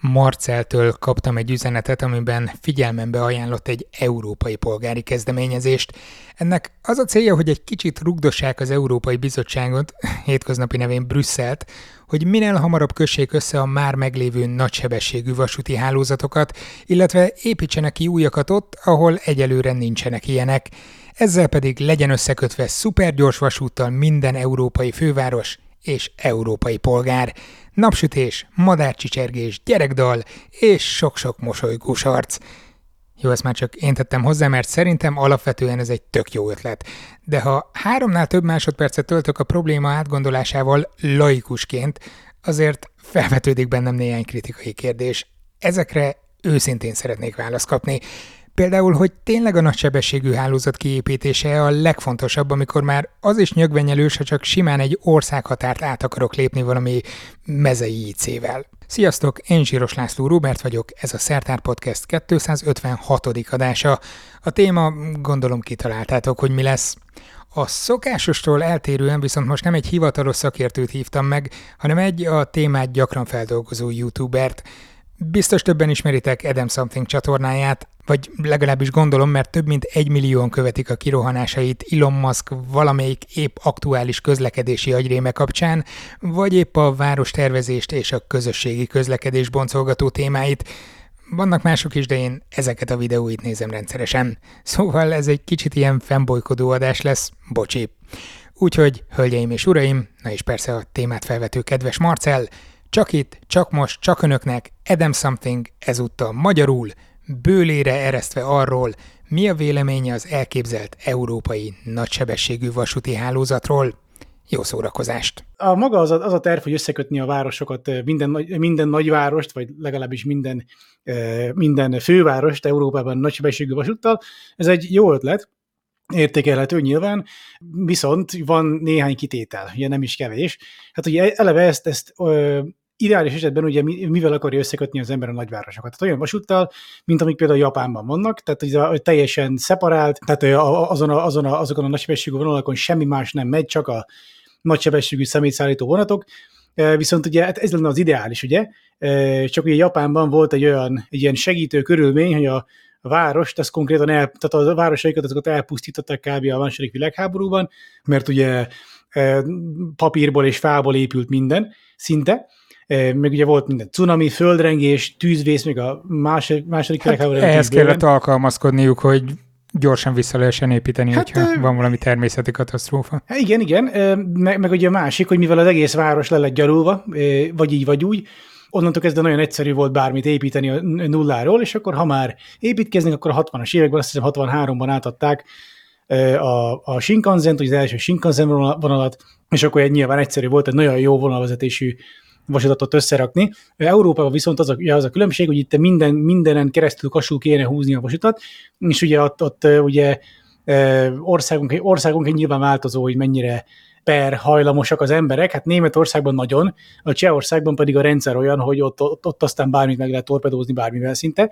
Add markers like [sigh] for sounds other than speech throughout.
Marceltől kaptam egy üzenetet, amiben figyelmembe ajánlott egy európai polgári kezdeményezést. Ennek az a célja, hogy egy kicsit rugdossák az Európai Bizottságot, hétköznapi nevén Brüsszelt, hogy minél hamarabb kössék össze a már meglévő nagysebességű vasúti hálózatokat, illetve építsenek ki újakat ott, ahol egyelőre nincsenek ilyenek. Ezzel pedig legyen összekötve szupergyors vasúttal minden európai főváros és európai polgár. Napsütés, madárcsicsergés, gyerekdal és sok-sok mosolygós arc. Jó, ezt már csak én tettem hozzá, mert szerintem alapvetően ez egy tök jó ötlet. De ha háromnál több másodpercet töltök a probléma átgondolásával laikusként, azért felvetődik bennem néhány kritikai kérdés. Ezekre őszintén szeretnék választ kapni. Például, hogy tényleg a nagysebességű hálózat kiépítése a legfontosabb, amikor már az is nyögvenyelős, ha csak simán egy országhatárt át akarok lépni valami mezei IC-vel. Sziasztok, én Zsíros László Robert vagyok, ez a Szertár Podcast 256. adása. A téma, gondolom kitaláltátok, hogy mi lesz. A szokásostól eltérően viszont most nem egy hivatalos szakértőt hívtam meg, hanem egy a témát gyakran feldolgozó youtubert. Biztos többen ismeritek Adam Something csatornáját, vagy legalábbis gondolom, mert több mint egy millióan követik a kirohanásait Elon Musk valamelyik épp aktuális közlekedési agyréme kapcsán, vagy épp a várostervezést és a közösségi közlekedés boncolgató témáit. Vannak mások is, de én ezeket a videóit nézem rendszeresen. Szóval ez egy kicsit ilyen fanboykodó adás lesz, bocsi. Úgyhogy, hölgyeim és uraim, na és persze a témát felvető kedves Marcel, csak itt, csak most, csak önöknek Adam Something ezúttal magyarul, bőlére eresztve arról, mi a véleménye az elképzelt európai nagysebességű vasúti hálózatról. Jó szórakozást! A maga az a, az a terv, hogy összekötni a városokat, minden, minden nagyvárost, vagy legalábbis minden, minden fővárost Európában nagysebességű vasúttal, ez egy jó ötlet, értékelhető nyilván, viszont van néhány kitétel, ugye nem is kevés. Hát ugye eleve ezt, ezt ideális esetben ugye mivel akarja összekötni az ember a nagyvárosokat. Tehát olyan vasúttal, mint amik például Japánban vannak, tehát ez a, teljesen szeparált, tehát azon a, azon a, azokon a nagysebességű vonalakon semmi más nem megy, csak a nagysebességű személyszállító vonatok, Viszont ugye hát ez lenne az ideális, ugye? Csak ugye Japánban volt egy olyan, egy ilyen segítő körülmény, hogy a, a várost, ez konkrétan el, tehát a városaikat azokat elpusztították kb. a második világháborúban, mert ugye papírból és fából épült minden, szinte, meg ugye volt minden cunami, földrengés, tűzvész, még a második, második hát Ehhez kellett alkalmazkodniuk, hogy gyorsan vissza lehessen építeni, hát, hogyha van valami természeti katasztrófa. Hát igen, igen, meg, meg ugye a másik, hogy mivel az egész város le lett gyarulva, vagy így, vagy úgy, onnantól kezdve nagyon egyszerű volt bármit építeni a nulláról, és akkor ha már építkeznek, akkor a 60-as években, azt hiszem 63-ban átadták a, a shinkansen az első Shinkansen vonalat, és akkor egy nyilván egyszerű volt, egy nagyon jó vonalvezetésű vasutatot összerakni. Európában viszont az a, az a különbség, hogy itt minden, mindenen keresztül kasul kéne húzni a vasutat, és ugye ott, ott ugye országunk, országunk nyilván változó, hogy mennyire per hajlamosak az emberek, hát Németországban nagyon, a Csehországban pedig a rendszer olyan, hogy ott, ott, ott aztán bármit meg lehet torpedózni bármivel szinte.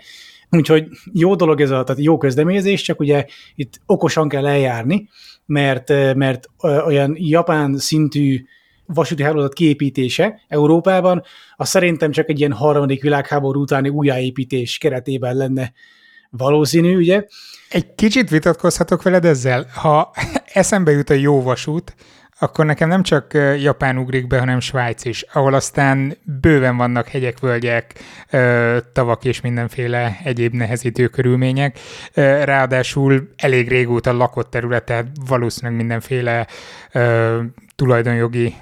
Úgyhogy jó dolog ez a, tehát jó kezdeményezés, csak ugye itt okosan kell eljárni, mert, mert olyan japán szintű vasúti hálózat kiépítése Európában, az szerintem csak egy ilyen harmadik világháború utáni újjáépítés keretében lenne valószínű, ugye? Egy kicsit vitatkozhatok veled ezzel. Ha [laughs] eszembe jut a jó vasút, akkor nekem nem csak Japán ugrik be, hanem Svájc is, ahol aztán bőven vannak hegyek, völgyek, tavak és mindenféle egyéb nehezítő körülmények. Ráadásul elég régóta lakott területe, valószínűleg mindenféle tulajdonjogi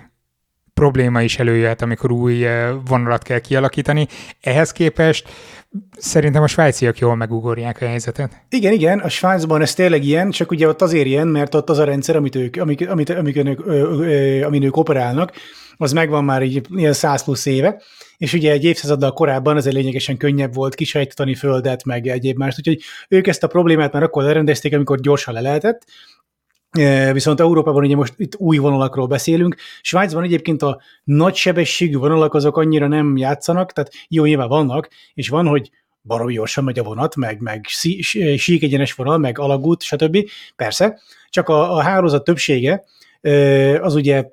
probléma is előjöhet, amikor új vonalat kell kialakítani. Ehhez képest szerintem a svájciak jól megugorják a helyzetet. Igen, igen, a Svájcban ez tényleg ilyen, csak ugye ott azért ilyen, mert ott az a rendszer, amit ők, amik, amit, amik önök, ö, ö, amin ők operálnak, az megvan már így ilyen 100 plusz éve, és ugye egy évszázaddal korábban egy lényegesen könnyebb volt kisajtani földet, meg egyéb más, úgyhogy ők ezt a problémát már akkor lerendezték, amikor gyorsan le lehetett, Viszont Európában ugye most itt új vonalakról beszélünk. Svájcban egyébként a nagy sebességű vonalak azok annyira nem játszanak, tehát jó, nyilván vannak, és van, hogy baromi gyorsan megy a vonat, meg, meg sík egyenes vonal, meg alagút, stb. Persze, csak a, a hálózat többsége az ugye,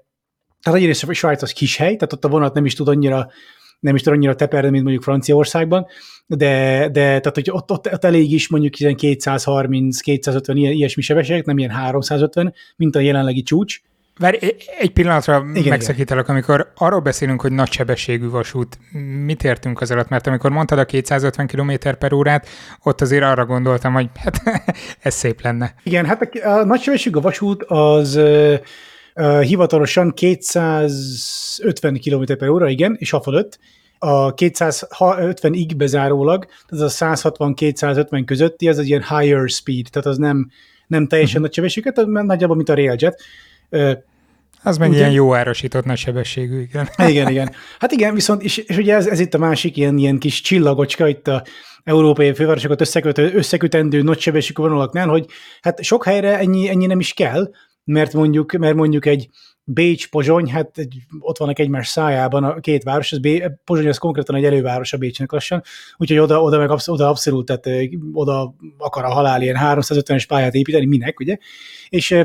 tehát egyrészt a Svájc az kis hely, tehát ott a vonat nem is tud annyira nem is annyira teperde, mint mondjuk Franciaországban, de, de tehát, hogy ott, ott, ott elég is mondjuk 230-250 ilyen, ilyesmi sebességek, nem ilyen 350, mint a jelenlegi csúcs, Várj, egy pillanatra igen, megszakítalak, igen. amikor arról beszélünk, hogy nagysebességű vasút, mit értünk az alatt? Mert amikor mondtad a 250 km per órát, ott azért arra gondoltam, hogy hát [laughs] ez szép lenne. Igen, hát a, a nagysebességű vasút az hivatalosan 250 km per óra, igen, és ha fölött, a 250-ig bezárólag, tehát az a 160-250 közötti, az egy ilyen higher speed, tehát az nem, nem teljesen uh-huh. nagy sebességet, nagyjából, mint a Railjet. Az meg ugye? ilyen jó árasított nagy sebességű, igen. [laughs] Igen, igen. Hát igen, viszont, és, és ugye ez, ez itt a másik ilyen, ilyen kis csillagocska itt a európai fővárosokat összekötő, összekötendő nagysebességű vonalaknál, hogy hát sok helyre ennyi, ennyi nem is kell, mert mondjuk, mert mondjuk egy Bécs, Pozsony, hát egy, ott vannak egymás szájában a két város, az Bé, Pozsony az konkrétan egy előváros a Bécsnek lassan, úgyhogy oda, oda, meg absz, oda abszolút, tehát oda akar a halál ilyen 350-es pályát építeni, minek, ugye? És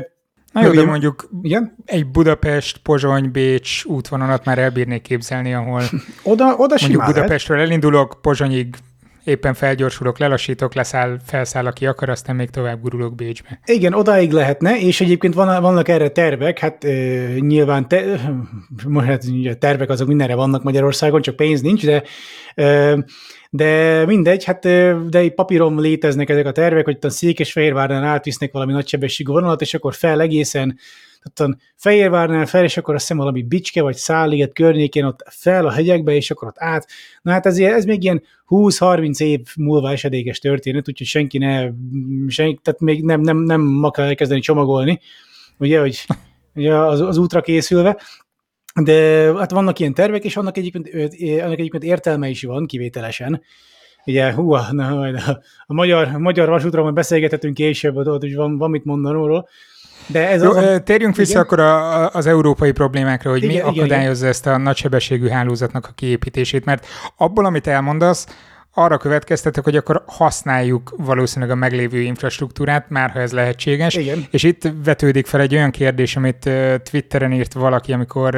Na jó, de mondjuk igen? egy Budapest, Pozsony, Bécs útvonalat már elbírnék képzelni, ahol [laughs] oda, oda mondjuk Budapestről elindulok, Pozsonyig éppen felgyorsulok, lelassítok, leszáll, felszáll, aki akar, aztán még tovább gurulok Bécsbe. Igen, odáig lehetne, és egyébként van, vannak erre tervek, hát e, nyilván te, hát, ugye, tervek azok mindenre vannak Magyarországon, csak pénz nincs, de e, de mindegy, hát de papíron léteznek ezek a tervek, hogy a Székesfehérvárnál átvisznek valami nagysebességű vonalat, és akkor fel egészen tehát Fehérvárnál fel, és akkor azt hiszem valami Bicske vagy Száliget környékén ott fel a hegyekbe, és akkor ott át. Na hát ez, ez még ilyen 20-30 év múlva esedékes történet, úgyhogy senki ne, senki, tehát még nem, nem, nem ma kell elkezdeni csomagolni, ugye, hogy ugye az, az útra készülve, de hát vannak ilyen tervek, és annak egyébként, annak egyébként értelme is van, kivételesen. Ugye, hú, na, majd a, a magyar, a magyar vasútra majd beszélgethetünk később, ott is van, van mit mondani róla. De ez Jó, az, térjünk vissza igen? akkor a, az európai problémákra, hogy igen, mi akadályozza igen. ezt a nagysebességű hálózatnak a kiépítését, mert abból, amit elmondasz, arra következtetek, hogy akkor használjuk valószínűleg a meglévő infrastruktúrát, már ha ez lehetséges. Igen. És itt vetődik fel egy olyan kérdés, amit Twitteren írt valaki, amikor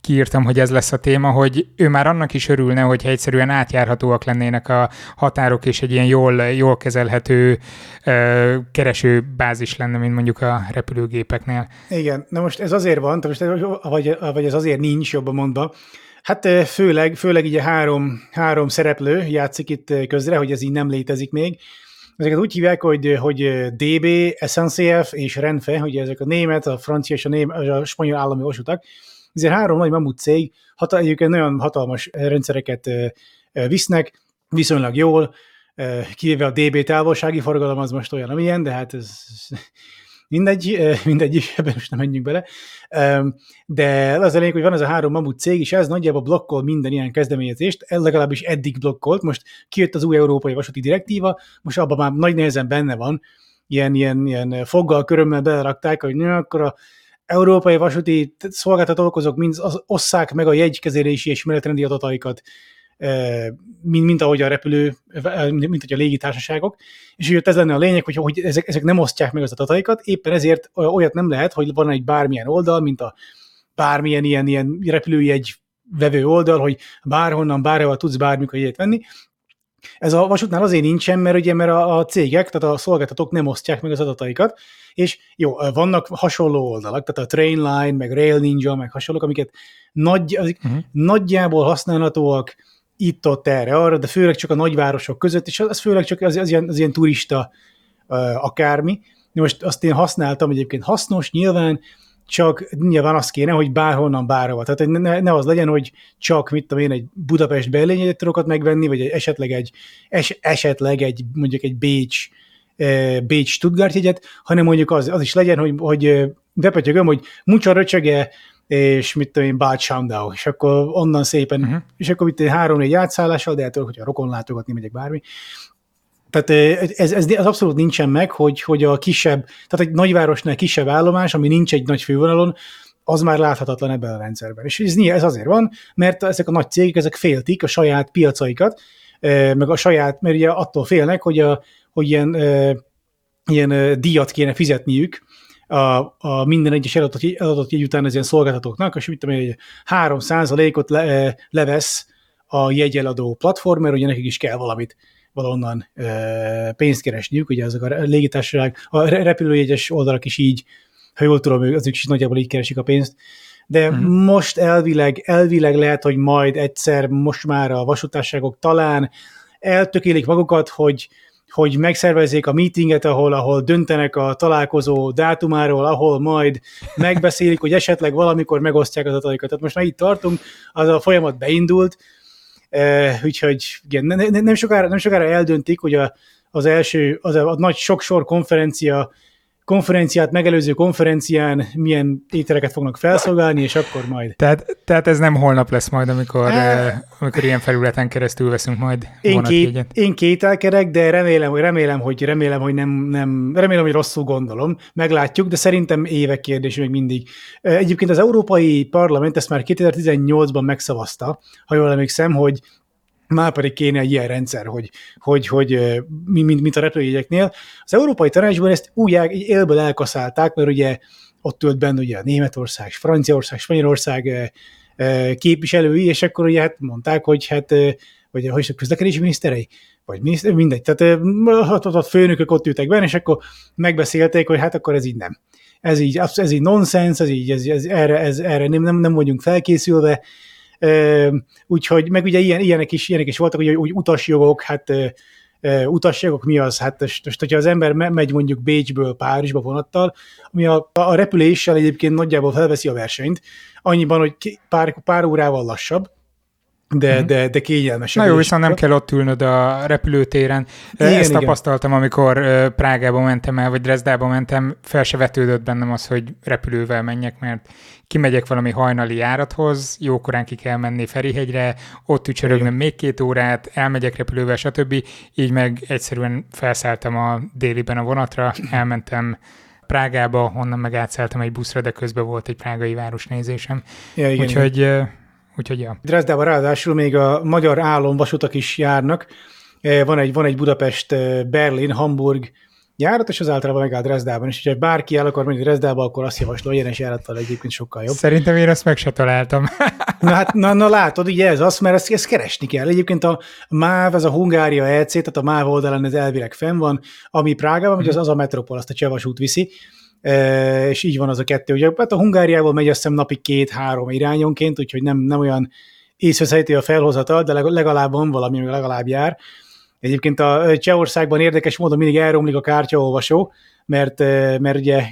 kiírtam, hogy ez lesz a téma, hogy ő már annak is örülne, hogy egyszerűen átjárhatóak lennének a határok, és egy ilyen jól, jól kezelhető kereső bázis lenne, mint mondjuk a repülőgépeknél. Igen, na most ez azért van, most, vagy, vagy ez azért nincs, jobban mondva, Hát főleg, főleg így három, három szereplő játszik itt közre, hogy ez így nem létezik még. Ezeket úgy hívják, hogy, hogy DB, SNCF és Renfe, hogy ezek a német, a francia és a, német, a spanyol állami vasutak. Ezért három nagy mamut cég, hat, egyébként nagyon hatalmas rendszereket visznek, viszonylag jól, kivéve a DB távolsági forgalom, az most olyan, amilyen, de hát ez mindegy, [laughs] mindegy is, ebben most nem menjünk bele. De az a lényeg, hogy van ez a három mamut cég, és ez nagyjából blokkol minden ilyen kezdeményezést, ez legalábbis eddig blokkolt, most kijött az új európai vasúti direktíva, most abban már nagy nehezen benne van, ilyen, ilyen, ilyen foggal, körömmel belerakták, hogy nő, akkor a európai vasúti szolgáltatók azok mind osszák meg a jegykezelési és menetrendi adataikat mint, mint ahogy a repülő, mint hogy a légitársaságok, és hogy ez lenne a lényeg, hogy, hogy ezek, ezek nem osztják meg az adataikat, éppen ezért olyat nem lehet, hogy van egy bármilyen oldal, mint a bármilyen ilyen, ilyen repülőjegy vevő oldal, hogy bárhonnan, bárhol tudsz bármikor jegyet venni. Ez a vasútnál azért nincsen, mert ugye mert a, a cégek, tehát a szolgáltatók nem osztják meg az adataikat, és jó, vannak hasonló oldalak, tehát a Trainline, meg Rail Ninja, meg hasonlók, amiket nagy, uh-huh. nagyjából használhatóak, itt-ott erre, arra, de főleg csak a nagyvárosok között, és az főleg csak az, az, ilyen, az ilyen turista akármi. Most azt én használtam, egyébként hasznos, nyilván, csak nyilván azt kéne, hogy bárhonnan bárhova. Tehát ne, ne az legyen, hogy csak, mit tudom én, egy Budapest Berlin jegyet tudok megvenni, vagy esetleg egy, es, esetleg egy, mondjuk egy Bécs, e, Bécs Stuttgart jegyet, hanem mondjuk az, az is legyen, hogy, hogy bepötyögöm, hogy Mucsa röcsöge és mit tudom én, Bad Shandau, és akkor onnan szépen, uh-huh. és akkor itt három-négy átszállással, de hát, hogyha rokon látogatni megyek bármi. Tehát ez, ez, ez abszolút nincsen meg, hogy, hogy a kisebb, tehát egy nagyvárosnál kisebb állomás, ami nincs egy nagy fővonalon, az már láthatatlan ebben a rendszerben. És ez, ez azért van, mert ezek a nagy cégek, ezek féltik a saját piacaikat, meg a saját, mert ugye attól félnek, hogy, a, hogy ilyen, ilyen díjat kéne fizetniük, a, a minden egyes adott, adott jegy után az ilyen szolgáltatóknak, és mit tudom én, 3 ot le, levesz a jegyeladó platform, mert ugye nekik is kell valamit valonnan pénzt keresniük, ugye azok a légitársaság, a repülőjegyes oldalak is így, ha jól tudom, azok is nagyjából így keresik a pénzt, de uh-huh. most elvileg, elvileg lehet, hogy majd egyszer, most már a vasutárságok talán eltökélik magukat, hogy hogy megszervezzék a meetinget, ahol, ahol döntenek a találkozó dátumáról, ahol majd megbeszélik, hogy esetleg valamikor megosztják az adatokat. Tehát most már itt tartunk, az a folyamat beindult, uh, úgyhogy igen, ne, ne, nem, sokára, nem sokára eldöntik, hogy a, az első, az a, a nagy soksor konferencia konferenciát megelőző konferencián milyen ételeket fognak felszolgálni, és akkor majd. Tehát, tehát ez nem holnap lesz majd, amikor, e... amikor ilyen felületen keresztül veszünk majd én, két, én kételkedek, de remélem, hogy remélem, hogy remélem, hogy nem, nem, remélem, hogy rosszul gondolom, meglátjuk, de szerintem évek kérdés még mindig. Egyébként az Európai Parlament ezt már 2018-ban megszavazta, ha jól emlékszem, hogy már pedig kéne egy ilyen rendszer, hogy, hogy, hogy mint, mint a repülőjegyeknél. Az Európai Tanácsban ezt úgy élből elkaszálták, mert ugye ott ült benne ugye a Németország, Franciaország, Spanyolország képviselői, és akkor ugye hát mondták, hogy hát vagy hogy a közlekedési miniszterei, vagy miniszter, mindegy, tehát a főnökök ott ültek benne, és akkor megbeszélték, hogy hát akkor ez így nem. Ez így, ez így nonsens, ez így, ez, ez, erre, ez, erre nem, nem, nem vagyunk felkészülve, úgyhogy meg ugye ilyen, ilyenek, is, ilyenek is voltak, hogy úgy utasjogok, hát utasjogok mi az? Hát most hogyha az ember megy mondjuk Bécsből Párizsba vonattal, ami a, a repüléssel egyébként nagyjából felveszi a versenyt, annyiban, hogy pár, pár órával lassabb, de, mm. de, de kényelmes. Na jó, viszont nem kell ott ülnöd a repülőtéren. Igen, Ezt igen. tapasztaltam, amikor Prágába mentem el, vagy Dresdába mentem, fel se vetődött bennem az, hogy repülővel menjek, mert kimegyek valami hajnali járathoz, jókorán ki kell menni Ferihegyre, ott ücsörögnöm még két órát, elmegyek repülővel, stb. Így meg egyszerűen felszálltam a déliben a vonatra, elmentem Prágába, onnan meg átszálltam egy buszra, de közben volt egy prágai városnézésem. Ja, igen, Úgyhogy igen Úgyhogy ja. Dresdában ráadásul még a magyar álomvasutak is járnak. E, van egy, van egy Budapest, e, Berlin, Hamburg járat, és az általában megáll Dresdában. És hogyha bárki el akar menni Dresdába, akkor azt javaslom, hogy egyenes járattal egyébként sokkal jobb. Szerintem én ezt meg se találtam. [laughs] na hát, na, na látod, ugye ez az, mert ezt, ezt keresni kell. Egyébként a MÁV, ez a Hungária EC, tehát a MÁV oldalán ez elvileg fenn van, ami Prágában, hogy az, az a metropol, azt a Csevasút viszi, és így van az a kettő. Ugye hát a Hungáriából megy azt hiszem napi két-három irányonként, úgyhogy nem, nem olyan észveszejtő a felhozatal, de legalább van valami, legalább jár. Egyébként a Csehországban érdekes módon mindig elromlik a kártyaolvasó, mert, mert ugye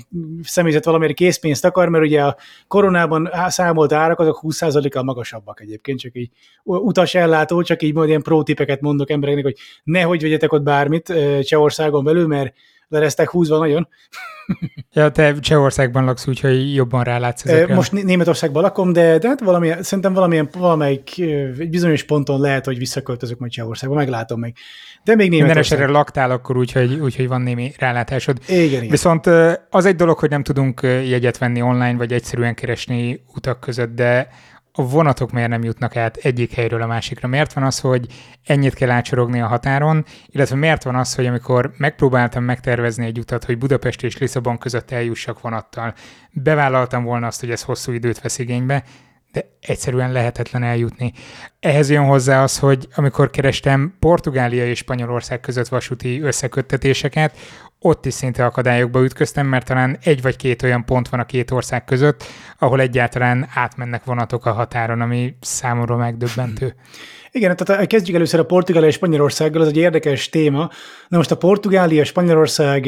személyzet valamiért készpénzt akar, mert ugye a koronában számolt árak azok 20%-kal magasabbak egyébként, csak így utas ellátó, csak így majd ilyen pro tipeket mondok embereknek, hogy nehogy vegyetek ott bármit Csehországon belül, mert le lesztek húzva nagyon. ja, te Csehországban laksz, úgyhogy jobban rálátsz ezekre. Most Németországban lakom, de, de hát valamilyen, szerintem valamilyen, valamelyik egy bizonyos ponton lehet, hogy visszaköltözök majd Csehországba, meglátom meg. De még Minden esetre laktál akkor úgyhogy úgy, van némi rálátásod. Igen, igen. Viszont az egy dolog, hogy nem tudunk jegyet venni online, vagy egyszerűen keresni utak között, de a vonatok miért nem jutnak át egyik helyről a másikra? Miért van az, hogy ennyit kell átsorogni a határon, illetve miért van az, hogy amikor megpróbáltam megtervezni egy utat, hogy Budapest és Lisszabon között eljussak vonattal, bevállaltam volna azt, hogy ez hosszú időt vesz igénybe, de egyszerűen lehetetlen eljutni. Ehhez jön hozzá az, hogy amikor kerestem Portugália és Spanyolország között vasúti összeköttetéseket, ott is szinte akadályokba ütköztem, mert talán egy vagy két olyan pont van a két ország között, ahol egyáltalán átmennek vonatok a határon, ami számomra megdöbbentő. [laughs] Igen, tehát kezdjük először a Portugália és Spanyolországgal, az egy érdekes téma. Na most a Portugália Spanyolország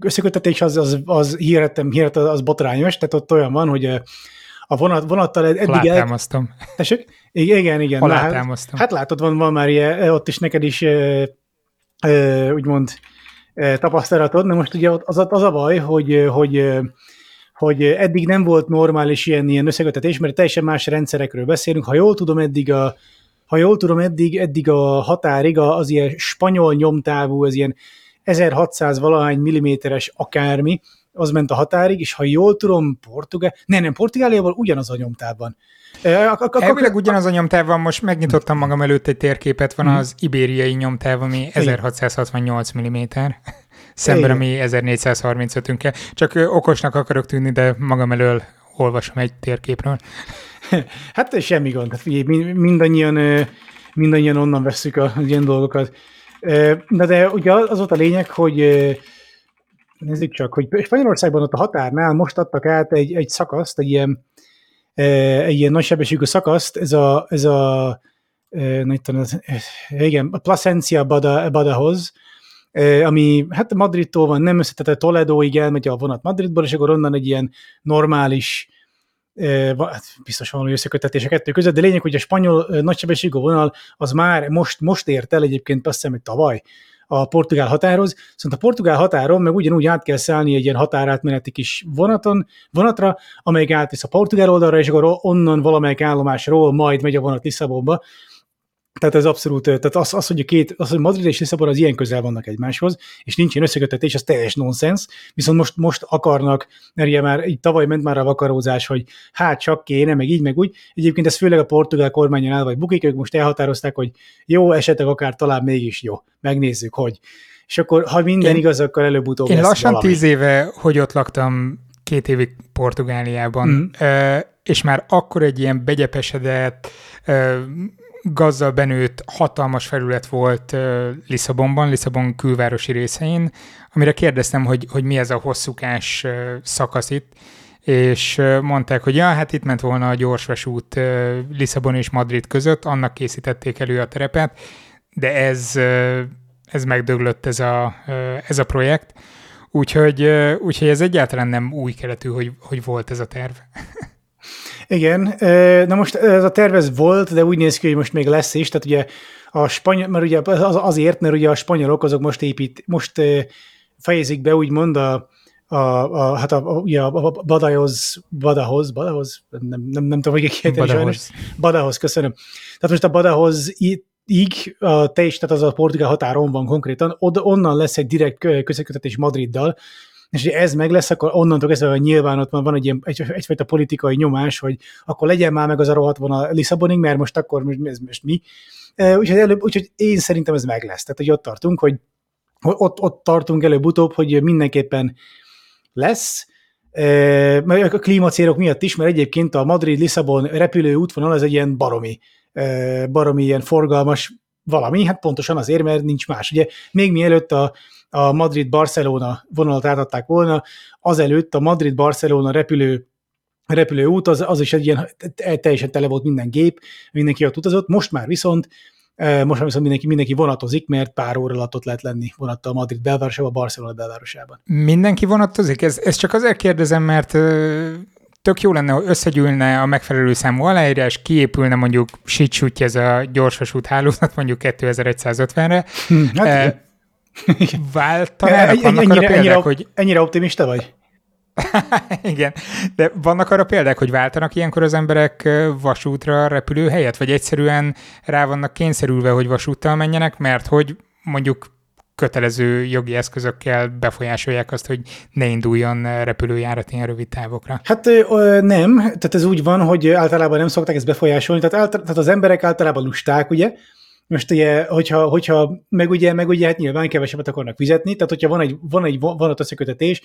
összekötetés az, az, az hírettem, hírettem, az botrányos, tehát ott olyan van, hogy a vonat, vonattal eddig... Alátámasztom. El... Igen, igen. Alátámasztom. Hát, hát látod, van, van már ilyen, ott is neked is úgymond tapasztalatod. Na most ugye az, az a baj, hogy, hogy hogy eddig nem volt normális ilyen, ilyen összekötetés, mert teljesen más rendszerekről beszélünk. Ha jól tudom, eddig a, ha jól tudom, eddig, eddig a határig az ilyen spanyol nyomtávú, az ilyen 1600 valahány milliméteres akármi, az ment a határig, és ha jól tudom, Portugál, nem, nem, Portugáliával ugyanaz a nyomtávban. Elvileg ugyanaz a nyomtáv van, most megnyitottam magam előtt egy térképet, van hmm. az ibériai nyomtáv, ami 1668 mm, [laughs] szemben, ami 1435 -ünkkel. Csak okosnak akarok tűnni, de magam elől olvasom egy térképről. [laughs] Hát semmi gond, hát figyelj, mindannyian, mindannyian onnan veszük a ilyen dolgokat. Na de ugye az volt a lényeg, hogy nézzük csak, hogy Spanyolországban ott a határnál most adtak át egy, egy szakaszt, egy ilyen, egy ilyen nagysebességű szakaszt, ez a, ez a tudom, igen, a Plasencia Bada, Badahoz, ami hát Madridtól van, nem összetetett Toledoig elmegy a vonat Madridból, és akkor onnan egy ilyen normális hát biztos van összekötetés a kettő között, de lényeg, hogy a spanyol nagysebességű vonal az már most, most ért el egyébként azt hiszem, hogy tavaly a portugál határhoz, szóval a portugál határon meg ugyanúgy át kell szállni egy ilyen határátmeneti kis vonaton, vonatra, amelyik átvisz a portugál oldalra, és akkor onnan valamelyik állomásról majd megy a vonat Lisszabonba, tehát ez abszolút, tehát az, az, hogy a két, az, hogy Madrid és Lisszabon az ilyen közel vannak egymáshoz, és nincs ilyen összekötetés, az teljes nonsens, viszont most, most akarnak, mert ugye már így tavaly ment már a vakarózás, hogy hát csak kéne, meg így, meg úgy. Egyébként ez főleg a portugál kormányon el vagy bukik, ők most elhatározták, hogy jó, esetleg akár talán mégis jó, megnézzük, hogy. És akkor, ha minden én, igaz, akkor előbb-utóbb Én lassan valami. tíz éve, hogy ott laktam két évig Portugáliában, mm. és már akkor egy ilyen begyepesedett, gazzal benőtt hatalmas felület volt Lisszabonban, Lisszabon külvárosi részein, amire kérdeztem, hogy, hogy mi ez a hosszúkás szakasz itt, és mondták, hogy ja, hát itt ment volna a gyorsvasút Lisszabon és Madrid között, annak készítették elő a terepet, de ez, ez megdöglött ez a, ez a projekt, úgyhogy, úgyhogy ez egyáltalán nem új keletű, hogy, hogy volt ez a terv. [laughs] Igen, na most ez a tervez volt, de úgy néz ki, hogy most még lesz is, tehát ugye a spanyol, mert ugye az, azért, mert ugye a spanyolok azok most épít, most fejezik be úgymond a, a, a, hát a, ugye a, a Badajoz, Badahoz, Badahoz, nem, nem, nem tudom, hogy kiejteni Badahoz. Badahoz, köszönöm. Tehát most a Badahoz így a te is, tehát az a portugál határon van konkrétan, od, onnan lesz egy direkt közökötetés Madriddal, és hogy ez meg lesz, akkor onnantól kezdve, hogy nyilván ott van egy, egy, egyfajta politikai nyomás, hogy akkor legyen már meg az a rohadt a Lisszabonig, mert most akkor most, ez most mi. Úgyhogy, előbb, úgyhogy én szerintem ez meg lesz. Tehát, hogy ott tartunk, hogy ott, ott tartunk előbb-utóbb, hogy mindenképpen lesz, a klímacélok miatt is, mert egyébként a Madrid-Lisszabon repülő útvonal az egy ilyen baromi, baromi ilyen forgalmas valami, hát pontosan azért, mert nincs más. Ugye még mielőtt a a Madrid-Barcelona vonalat átadták volna, azelőtt a Madrid-Barcelona repülő repülő út, az, az is egy ilyen teljesen tele volt minden gép, mindenki ott utazott, most már viszont e, most már viszont mindenki, mindenki vonatozik, mert pár óra alatt ott lehet lenni vonattal Madrid belvárosában, Barcelona belvárosában. Mindenki vonatozik? Ez, ez csak azért kérdezem, mert tök jó lenne, hogy összegyűlne a megfelelő számú aláírás, kiépülne mondjuk sítsútja ez a gyorsvasút hálózat mondjuk 2150-re. Hm, hát e, Váltanának? Vannak ennyire, arra példák, ennyire, hogy... ennyire optimista vagy? [laughs] Igen, de vannak arra példák, hogy váltanak ilyenkor az emberek vasútra repülőhelyet, vagy egyszerűen rá vannak kényszerülve, hogy vasúttal menjenek, mert hogy mondjuk kötelező jogi eszközökkel befolyásolják azt, hogy ne induljon repülőjárat ilyen rövid távokra? Hát ö, nem, tehát ez úgy van, hogy általában nem szokták ezt befolyásolni, tehát, által, tehát az emberek általában lusták, ugye, most ugye, hogyha, hogyha meg ugye, meg ugye hát nyilván kevesebbet akarnak fizetni, tehát hogyha van egy, van egy vonat összekötetés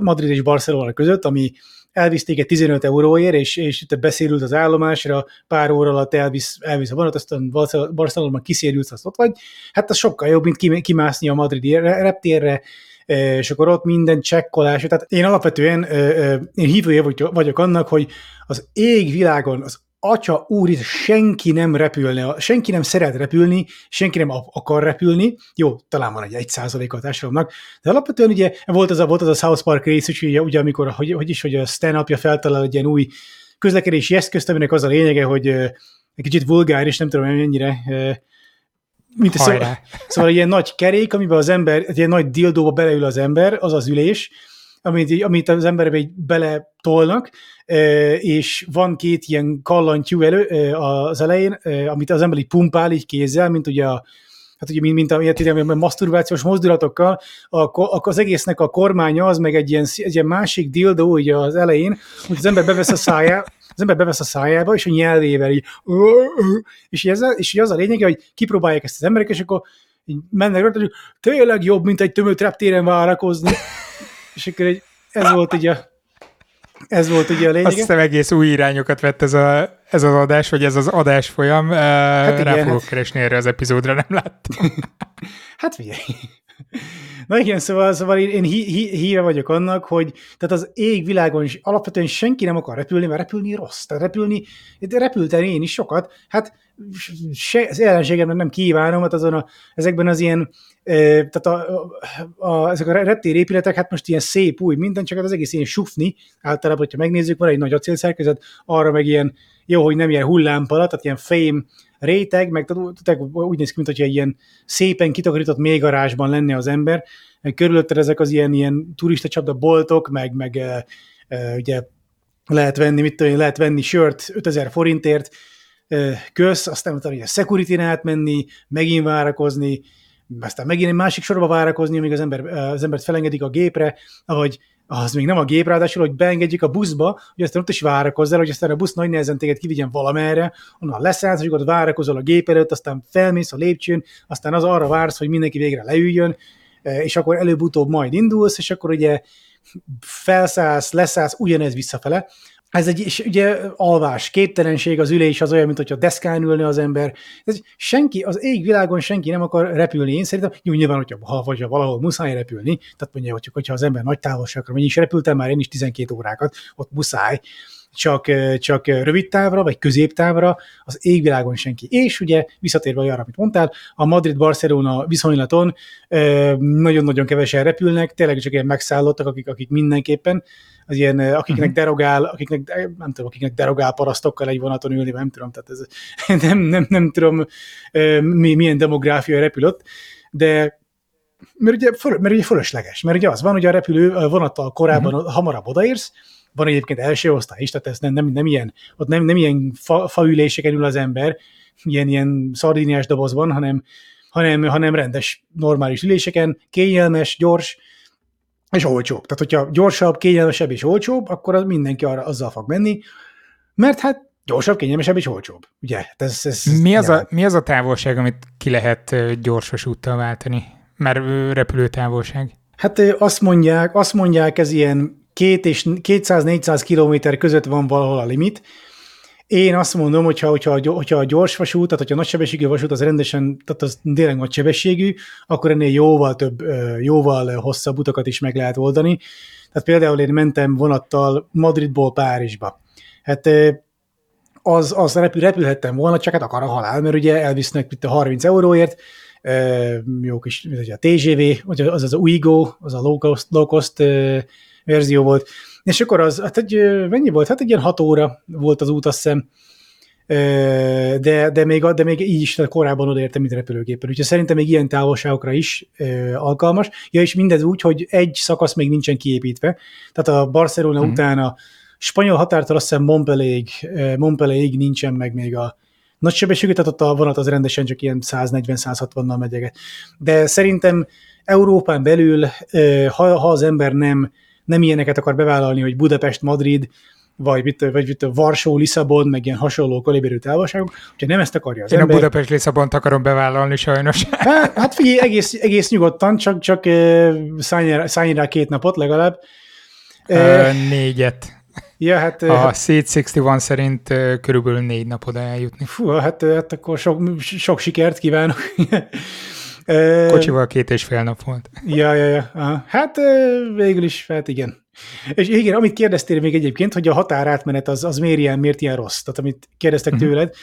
Madrid és Barcelona között, ami elvisz egy 15 euróért, és, és te beszélült az állomásra, pár óra alatt elvisz, elvisz a vonat, aztán Barcelona kiszérülsz, azt ott vagy, hát az sokkal jobb, mint kimászni a madridi reptérre, és akkor ott minden csekkolás. Tehát én alapvetően én hívője vagyok annak, hogy az égvilágon az atya úr, senki nem repülne, senki nem szeret repülni, senki nem akar repülni, jó, talán van egy egy százalék a társadalomnak, de alapvetően ugye volt az a, volt az a South Park rész, és ugye, ugye amikor, hogy, hogy is, hogy a Stan apja feltalál egy ilyen új közlekedési eszközt, aminek az a lényege, hogy egy kicsit vulgáris, nem tudom mennyire, mint szó, [laughs] szóval egy ilyen nagy kerék, amiben az ember, egy ilyen nagy dildóba beleül az ember, az az ülés, amit, amit az emberbe bele tolnak, és van két ilyen kallantyú elő az elején, amit az ember így pumpál így kézzel, mint ugye a hát ugye mint, mint a, a maszturbációs mozdulatokkal, akkor az egésznek a kormánya az meg egy ilyen, egy ilyen másik dildó ugye az elején, hogy az ember bevesz a szájá, az ember bevesz a szájába, és a nyelvével így, és, ez, és az a lényeg, hogy kipróbálják ezt az emberek, és akkor így mennek rá, hogy tényleg jobb, mint egy tömött reptéren várakozni. És akkor egy, ez volt így a Ez volt ugye a lényeg. Azt hiszem egész új irányokat vett ez, a, ez az adás, vagy ez az adás folyam. Hát Rá igen, fogok hát... keresni erre az epizódra, nem láttam. [laughs] hát figyelj. Na igen, szóval, szóval én, én hí, hí, híve vagyok annak, hogy tehát az égvilágon is alapvetően senki nem akar repülni, mert repülni rossz. Tehát repülni, de repültem én is sokat, hát se, az ellenségemnek nem kívánom, hát azon a, ezekben az ilyen, e, tehát a, a, a, ezek a reptér hát most ilyen szép új minden, csak hát az egész ilyen sufni, általában, hogyha megnézzük, van egy nagy acélszerkezet, arra meg ilyen, jó, hogy nem ilyen hullámpala, tehát ilyen fém réteg, meg tehát úgy néz ki, mint hogyha ilyen szépen kitakarított mélygarázsban lenne az ember, körülötted ezek az ilyen, ilyen turista csapda boltok, meg, meg e, e, ugye lehet venni, mit tudom, lehet venni sört 5000 forintért, köz, aztán utána ugye security átmenni, megint várakozni, aztán megint egy másik sorba várakozni, amíg az, ember, az embert felengedik a gépre, ahogy az még nem a gép, ráadásul, hogy beengedjük a buszba, hogy aztán ott is várakozzál, hogy aztán a busz nagy nehezen téged kivigyen valamerre, onnan leszállsz, hogy ott várakozol a gép előtt, aztán felmész a lépcsőn, aztán az arra vársz, hogy mindenki végre leüljön, és akkor előbb-utóbb majd indulsz, és akkor ugye felszállsz, leszállsz, ugyanez visszafele. Ez egy, és ugye alvás, képtelenség, az ülés az olyan, mint hogyha deszkán ülne az ember. Ez senki, az égvilágon senki nem akar repülni. Én szerintem, jó, nyilván, hogyha ha, vagy ha valahol muszáj repülni, tehát mondja, hogy hogyha az ember nagy távolságra megy, is repültem már én is 12 órákat, ott muszáj, csak, csak rövid távra, vagy középtávra, az égvilágon senki. És ugye visszatérve arra, amit mondtál, a Madrid-Barcelona viszonylaton nagyon-nagyon kevesen repülnek, tényleg csak ilyen megszállottak, akik, akik mindenképpen, az ilyen, akiknek uh-huh. derogál, akiknek, nem tudom, akiknek derogál parasztokkal egy vonaton ülni, nem tudom, tehát ez, [laughs] nem, nem, nem tudom, mi, milyen demográfia repül ott, de mert ugye, föl, mert ugye fölösleges, mert ugye az van, hogy a repülő vonattal korábban uh-huh. hamarabb odaérsz, van egyébként első osztály is, tehát ez nem, nem, nem ilyen, ott nem, nem ilyen fa, faüléseken ül az ember, ilyen, ilyen szardíniás dobozban, hanem, hanem, hanem rendes, normális üléseken, kényelmes, gyors, és olcsóbb. Tehát, hogyha gyorsabb, kényelmesebb és olcsóbb, akkor az mindenki arra azzal fog menni, mert hát gyorsabb, kényelmesebb és olcsóbb. Ugye? Hát ez, ez, mi, az a, mi az a távolság, amit ki lehet gyorsos úttal váltani? Mert repülőtávolság. Hát azt mondják, azt mondják, ez ilyen két és 200-400 kilométer között van valahol a limit. Én azt mondom, hogyha, hogyha, hogyha a gyors vasút, tehát hogyha a nagysebességű vasút az rendesen, tehát az tényleg nagy sebességű, akkor ennél jóval több, jóval hosszabb utakat is meg lehet oldani. Tehát például én mentem vonattal Madridból Párizsba. Hát az, az repül, repülhettem volna, csak hát akar a halál, mert ugye elvisznek itt a 30 euróért, jó kis, a TGV, az az a Uigo, az a low cost, low cost verzió volt, és akkor az, hát egy, mennyi volt? Hát egy ilyen hat óra volt az út, azt hiszem, de, de, még, de még így is korábban odaértem, mint repülőgéppel. Úgyhogy szerintem még ilyen távolságokra is alkalmas. Ja, és mindez úgy, hogy egy szakasz még nincsen kiépítve. Tehát a Barcelona uh-huh. után a spanyol határtól azt hiszem Montpellierig, Montpellierig nincsen meg még a nagy sebességű, tehát ott a vonat az rendesen csak ilyen 140-160-nal megyeget. De szerintem Európán belül, ha, ha az ember nem nem ilyeneket akar bevállalni, hogy Budapest, Madrid, vagy, mit, vagy mit, Varsó, Lisszabon, meg ilyen hasonló kaliberű távolságok, hogyha nem ezt akarja az Én ember... a Budapest Lisszabont akarom bevállalni sajnos. Hát, hát figyelj, egész, egész nyugodtan, csak, csak szállj rá két napot legalább. Ö, négyet. Ja, hát, a hát, Seed 61 szerint körülbelül négy napod eljutni. Fú, hát, hát akkor sok, sok sikert kívánok. Kocsival két és fél nap volt. Ja, ja, ja. Aha. Hát végül is, hát igen. És igen, amit kérdeztél még egyébként, hogy a határátmenet az, az miért ilyen, miért ilyen rossz? Tehát amit kérdeztek uh-huh. tőled,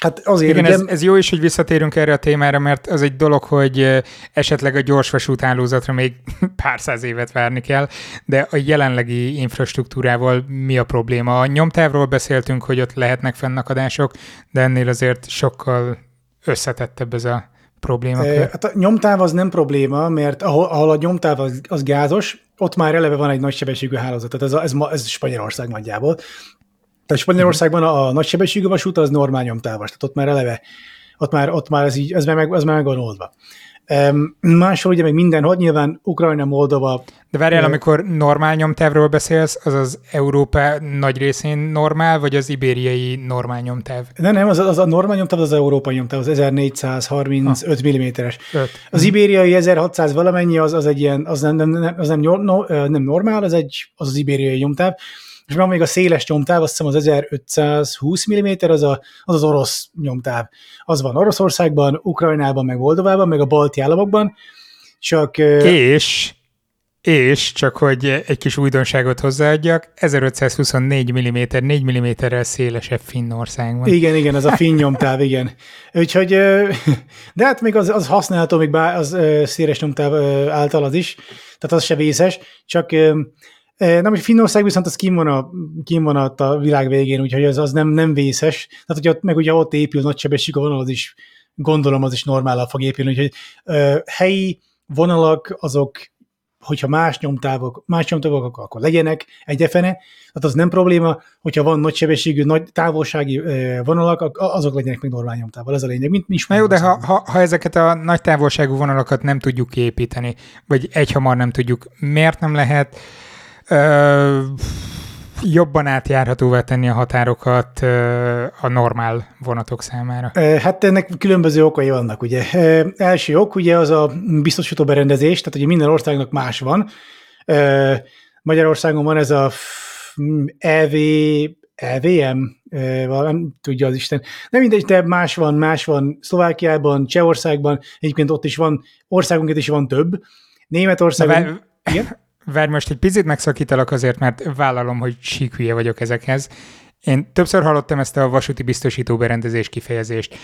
Hát azért Igen, ez, ez jó is, hogy visszatérünk erre a témára, mert az egy dolog, hogy esetleg a gyorsvasút hálózatra még [laughs] pár száz évet várni kell, de a jelenlegi infrastruktúrával mi a probléma? A nyomtávról beszéltünk, hogy ott lehetnek fennakadások, de ennél azért sokkal összetettebb ez a probléma. E, hát a nyomtáv az nem probléma, mert ahol, ahol a nyomtáv az, az gázos, ott már eleve van egy nagysebességű hálózat, tehát ez, a, ez, ma, ez Spanyolország nagyjából. Tehát Spanyolországban a, nagysebességű vasút az normál nyomtávos, tehát ott már eleve, ott már, ott már ez, így, ez már meg, ez már meg van oldva. Máshol ugye még mindenhol, nyilván Ukrajna, Moldova. De várjál, amikor normál nyomtávról beszélsz, az az Európa nagy részén normál, vagy az ibériai normál nyomtáv? Nem, nem, az, az a normál nyomtáv az európai nyomtáv, az 1435 mm-es. Az ibériai 1600 valamennyi, az, az egy ilyen, az nem, nem, az nem, no, nem normál, az, egy, az az ibériai nyomtáv és van még a széles nyomtáv, azt hiszem az 1520 mm, az, a, az az orosz nyomtáv. Az van Oroszországban, Ukrajnában, meg Moldovában, meg a balti államokban, csak... És, és csak hogy egy kis újdonságot hozzáadjak, 1524 mm, 4 mm-rel szélesebb Finnországban. Igen, igen, az a finn nyomtáv, igen. Úgyhogy, de hát még az, az használható még bár, az széles nyomtáv által az is, tehát az se vészes, csak nem, hogy Finnország viszont az kim van, a, kim van a világ végén, úgyhogy az, az nem, nem vészes. Tehát, hogy ott, meg ugye ott épül nagy sebesség a vonal, az is gondolom az is normálal fog épülni, úgyhogy ö, helyi vonalak azok hogyha más nyomtávok, más nyomtávok, akkor legyenek egyefene, tehát az nem probléma, hogyha van nagy sebességű, nagy távolsági vonalak, azok legyenek még normál nyomtával, ez a lényeg. Mint, mint Na jó, de ha, ha, ha, ezeket a nagy távolságú vonalakat nem tudjuk kiépíteni, vagy egyhamar nem tudjuk, miért nem lehet ö, jobban átjárhatóvá tenni a határokat ö, a normál vonatok számára? Hát ennek különböző okai vannak, ugye. Első ok ugye az a biztosító berendezés, tehát ugye minden országnak más van. Magyarországon van ez a EV, EVM, nem tudja az Isten. Nem mindegy, de más van, más van Szlovákiában, Csehországban, egyébként ott is van, országunkat is van több. Németországban... Igen? [laughs] Várj, most egy picit megszakítalak azért, mert vállalom, hogy síkhülye vagyok ezekhez. Én többször hallottam ezt a vasúti biztosító berendezés kifejezést.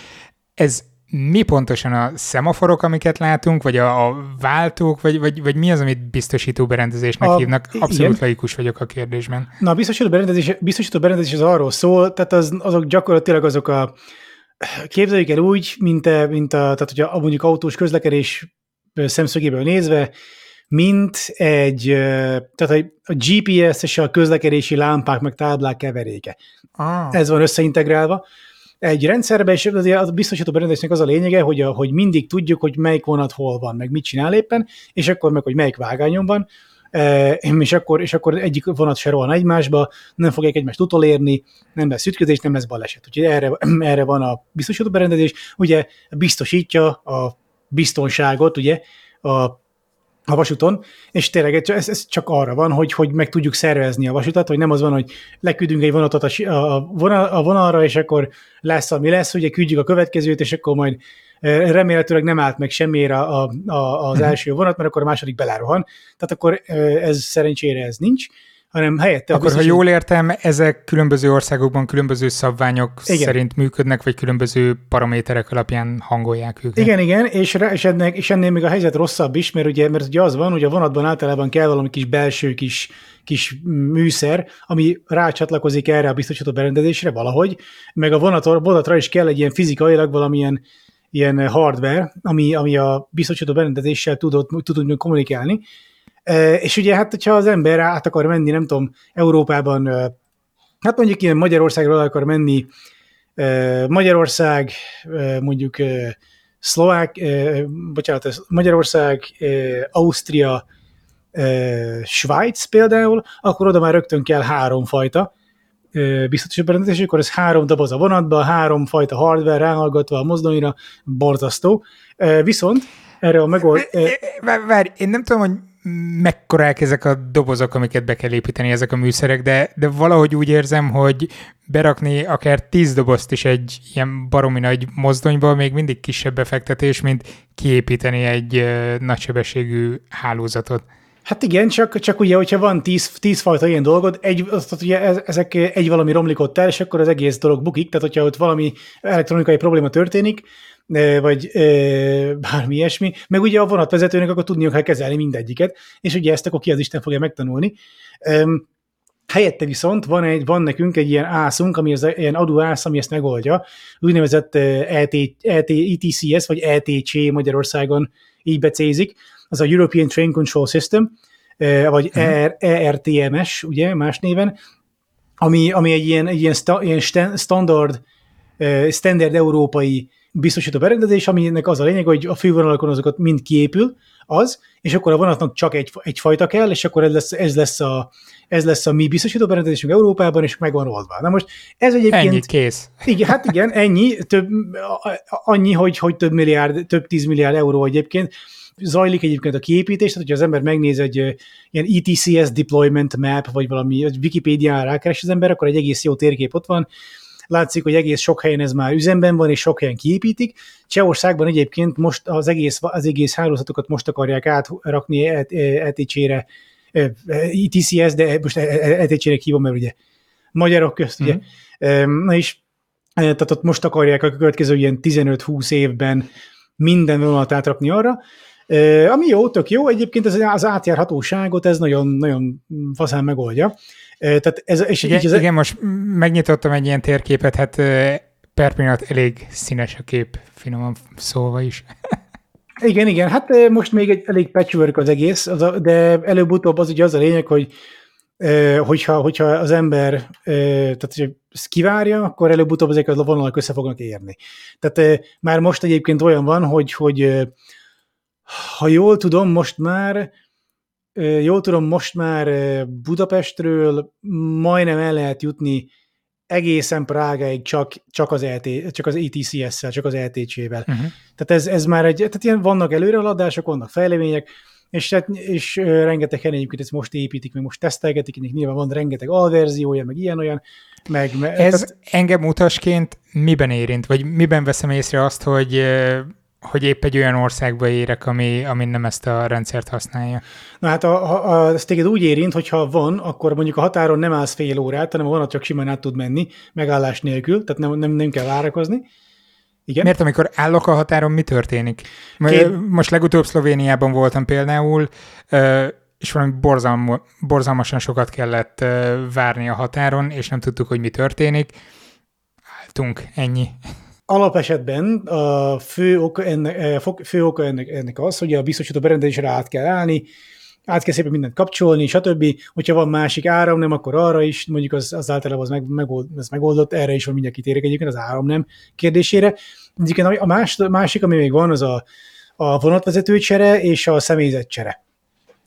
Ez mi pontosan a szemaforok, amiket látunk, vagy a, a váltók, vagy, vagy, vagy mi az, amit biztosító berendezésnek a, hívnak? Abszolút igen. laikus vagyok a kérdésben. Na, a biztosító berendezés, biztosító berendezés az arról szól, tehát az, azok gyakorlatilag azok a képzeljük el úgy, mint, a, mint a, tehát hogy a, mondjuk autós közlekedés szemszögéből nézve, mint egy, tehát a GPS és a közlekedési lámpák meg táblák keveréke. Ah. Ez van összeintegrálva. Egy rendszerben, és a biztosító berendezésnek az a lényege, hogy, a, hogy mindig tudjuk, hogy melyik vonat hol van, meg mit csinál éppen, és akkor meg, hogy melyik vágányon van, és akkor, és akkor egyik vonat se rohan egymásba, nem fogják egymást utolérni, nem lesz ütközés, nem lesz baleset. Úgyhogy erre, [clears throat] erre van a biztosító berendezés, ugye biztosítja a biztonságot, ugye, a a vasúton, és tényleg ez, ez csak arra van, hogy, hogy meg tudjuk szervezni a vasutat, hogy nem az van, hogy leküldünk egy vonatot a, a, vonal, a vonalra, és akkor lesz, ami lesz, ugye küldjük a következőt, és akkor majd remélhetőleg nem állt meg semmiére a, a, az mhm. első vonat, mert akkor a második belárohan. Tehát akkor ez szerencsére ez nincs hanem helyette... Akkor, biztos, ha jól értem, ezek különböző országokban különböző szabványok igen. szerint működnek, vagy különböző paraméterek alapján hangolják őket. Igen, igen, és, és, ennek, és ennél még a helyzet rosszabb is, mert ugye, mert ugye az van, hogy a vonatban általában kell valami kis belső kis, kis műszer, ami rácsatlakozik erre a biztosító berendezésre valahogy, meg a vonator, vonatra is kell egy ilyen fizikailag valamilyen ilyen hardware, ami, ami a biztosító berendezéssel tudod, tudod kommunikálni, és ugye hát, hogyha az ember át akar menni, nem tudom, Európában, hát mondjuk ilyen Magyarországról akar menni, Magyarország, mondjuk Szlovák, bocsánat, Magyarország, Ausztria, Svájc például, akkor oda már rögtön kell három fajta biztos berendezés, akkor ez három doboz a vonatba, három fajta hardware ráhallgatva a mozdonyra, borzasztó. Viszont erre a megold... Várj, én nem tudom, hogy mekkorák ezek a dobozok, amiket be kell építeni, ezek a műszerek, de, de valahogy úgy érzem, hogy berakni akár tíz dobozt is egy ilyen baromi nagy mozdonyba még mindig kisebb befektetés, mint kiépíteni egy nagysebességű hálózatot. Hát igen, csak, csak ugye, hogyha van tíz, tíz fajta ilyen dolgod, egy, azt, ugye ezek egy valami romlik ott el, és akkor az egész dolog bukik, tehát hogyha ott valami elektronikai probléma történik, vagy bármi ilyesmi, meg ugye a vonatvezetőnek akkor tudniuk kell kezelni mindegyiket, és ugye ezt akkor ki az Isten fogja megtanulni. Helyette viszont van, egy, van nekünk egy ilyen ászunk, ami az ilyen adóász, ami ezt megoldja, úgynevezett ET, ET, ETCS, vagy ETC Magyarországon így becézik, az a European Train Control System, vagy uh-huh. ER, ERTMS, ugye, más néven, ami, ami egy ilyen, egy ilyen, sta, ilyen standard, standard európai biztosító berendezés, aminek az a lényeg, hogy a fővonalakon azokat mind kiépül, az, és akkor a vonatnak csak egy, egy fajta kell, és akkor ez lesz, ez lesz, a, ez lesz a mi biztosító berendezésünk Európában, és meg van oldva. Na most ez egyébként... Ennyi, kész. Igen, hát igen, ennyi, több, annyi, hogy, hogy több milliárd, több tíz milliárd euró egyébként, zajlik egyébként a kiépítés, tehát hogyha az ember megnéz egy ilyen ETCS deployment map, vagy valami Wikipédián rákeres az ember, akkor egy egész jó térkép ott van, látszik, hogy egész sok helyen ez már üzemben van, és sok helyen kiépítik. Csehországban egyébként most az egész, az egész hálózatokat most akarják átrakni ETC-re, ETCS, de most ETC-re hívom, mert ugye magyarok közt, ugye. Mm. Na és tehát ott most akarják a következő ilyen 15-20 évben minden vonalat átrakni arra, ami jó, tök jó, egyébként ez az átjárhatóságot ez nagyon, nagyon faszán megoldja. Tehát ez, és igen, így ez... igen, most megnyitottam egy ilyen térképet, hát per pillanat elég színes a kép, finoman szólva is. [laughs] Igen, igen, hát most még egy elég patchwork az egész, az a, de előbb-utóbb az ugye az a lényeg, hogy hogyha, hogyha az ember tehát, hogy kivárja, akkor előbb-utóbb ezek a vonalak össze fognak érni. Tehát már most egyébként olyan van, hogy, hogy ha jól tudom, most már jól tudom, most már Budapestről majdnem el lehet jutni egészen Prágáig csak, csak az, ET, csak az ETCS-szel, csak az ETC-vel. Uh-huh. Tehát ez, ez már egy, tehát ilyen vannak előrehaladások, vannak fejlemények, és, és rengeteg helyen egyébként ezt most építik, meg most tesztelgetik, nyilván van rengeteg alverziója, meg ilyen-olyan. Meg, meg, ez tehát... engem utasként miben érint, vagy miben veszem észre azt, hogy hogy épp egy olyan országba érek, ami, ami nem ezt a rendszert használja. Na hát a, a, a, ez téged úgy érint, hogy ha van, akkor mondjuk a határon nem állsz fél órát, hanem a vonat csak simán át tud menni, megállás nélkül, tehát nem, nem, nem kell várakozni. Igen? Mert amikor állok a határon, mi történik? Két... Most legutóbb Szlovéniában voltam például, és valami borzalm, borzalmasan sokat kellett várni a határon, és nem tudtuk, hogy mi történik. Álltunk, ennyi. Alapesetben a fő oka ennek, fő oka ennek, ennek az, hogy a biztosító berendezésre át kell állni, át kell szépen mindent kapcsolni, stb. Hogyha van másik áram, nem, akkor arra is, mondjuk az, az általában az meg, megold, az megoldott, erre is van mindjárt kitérek egyébként az áram nem kérdésére. Egyébként a más, másik, ami még van, az a, a vonatvezetőcsere és a személyzetcsere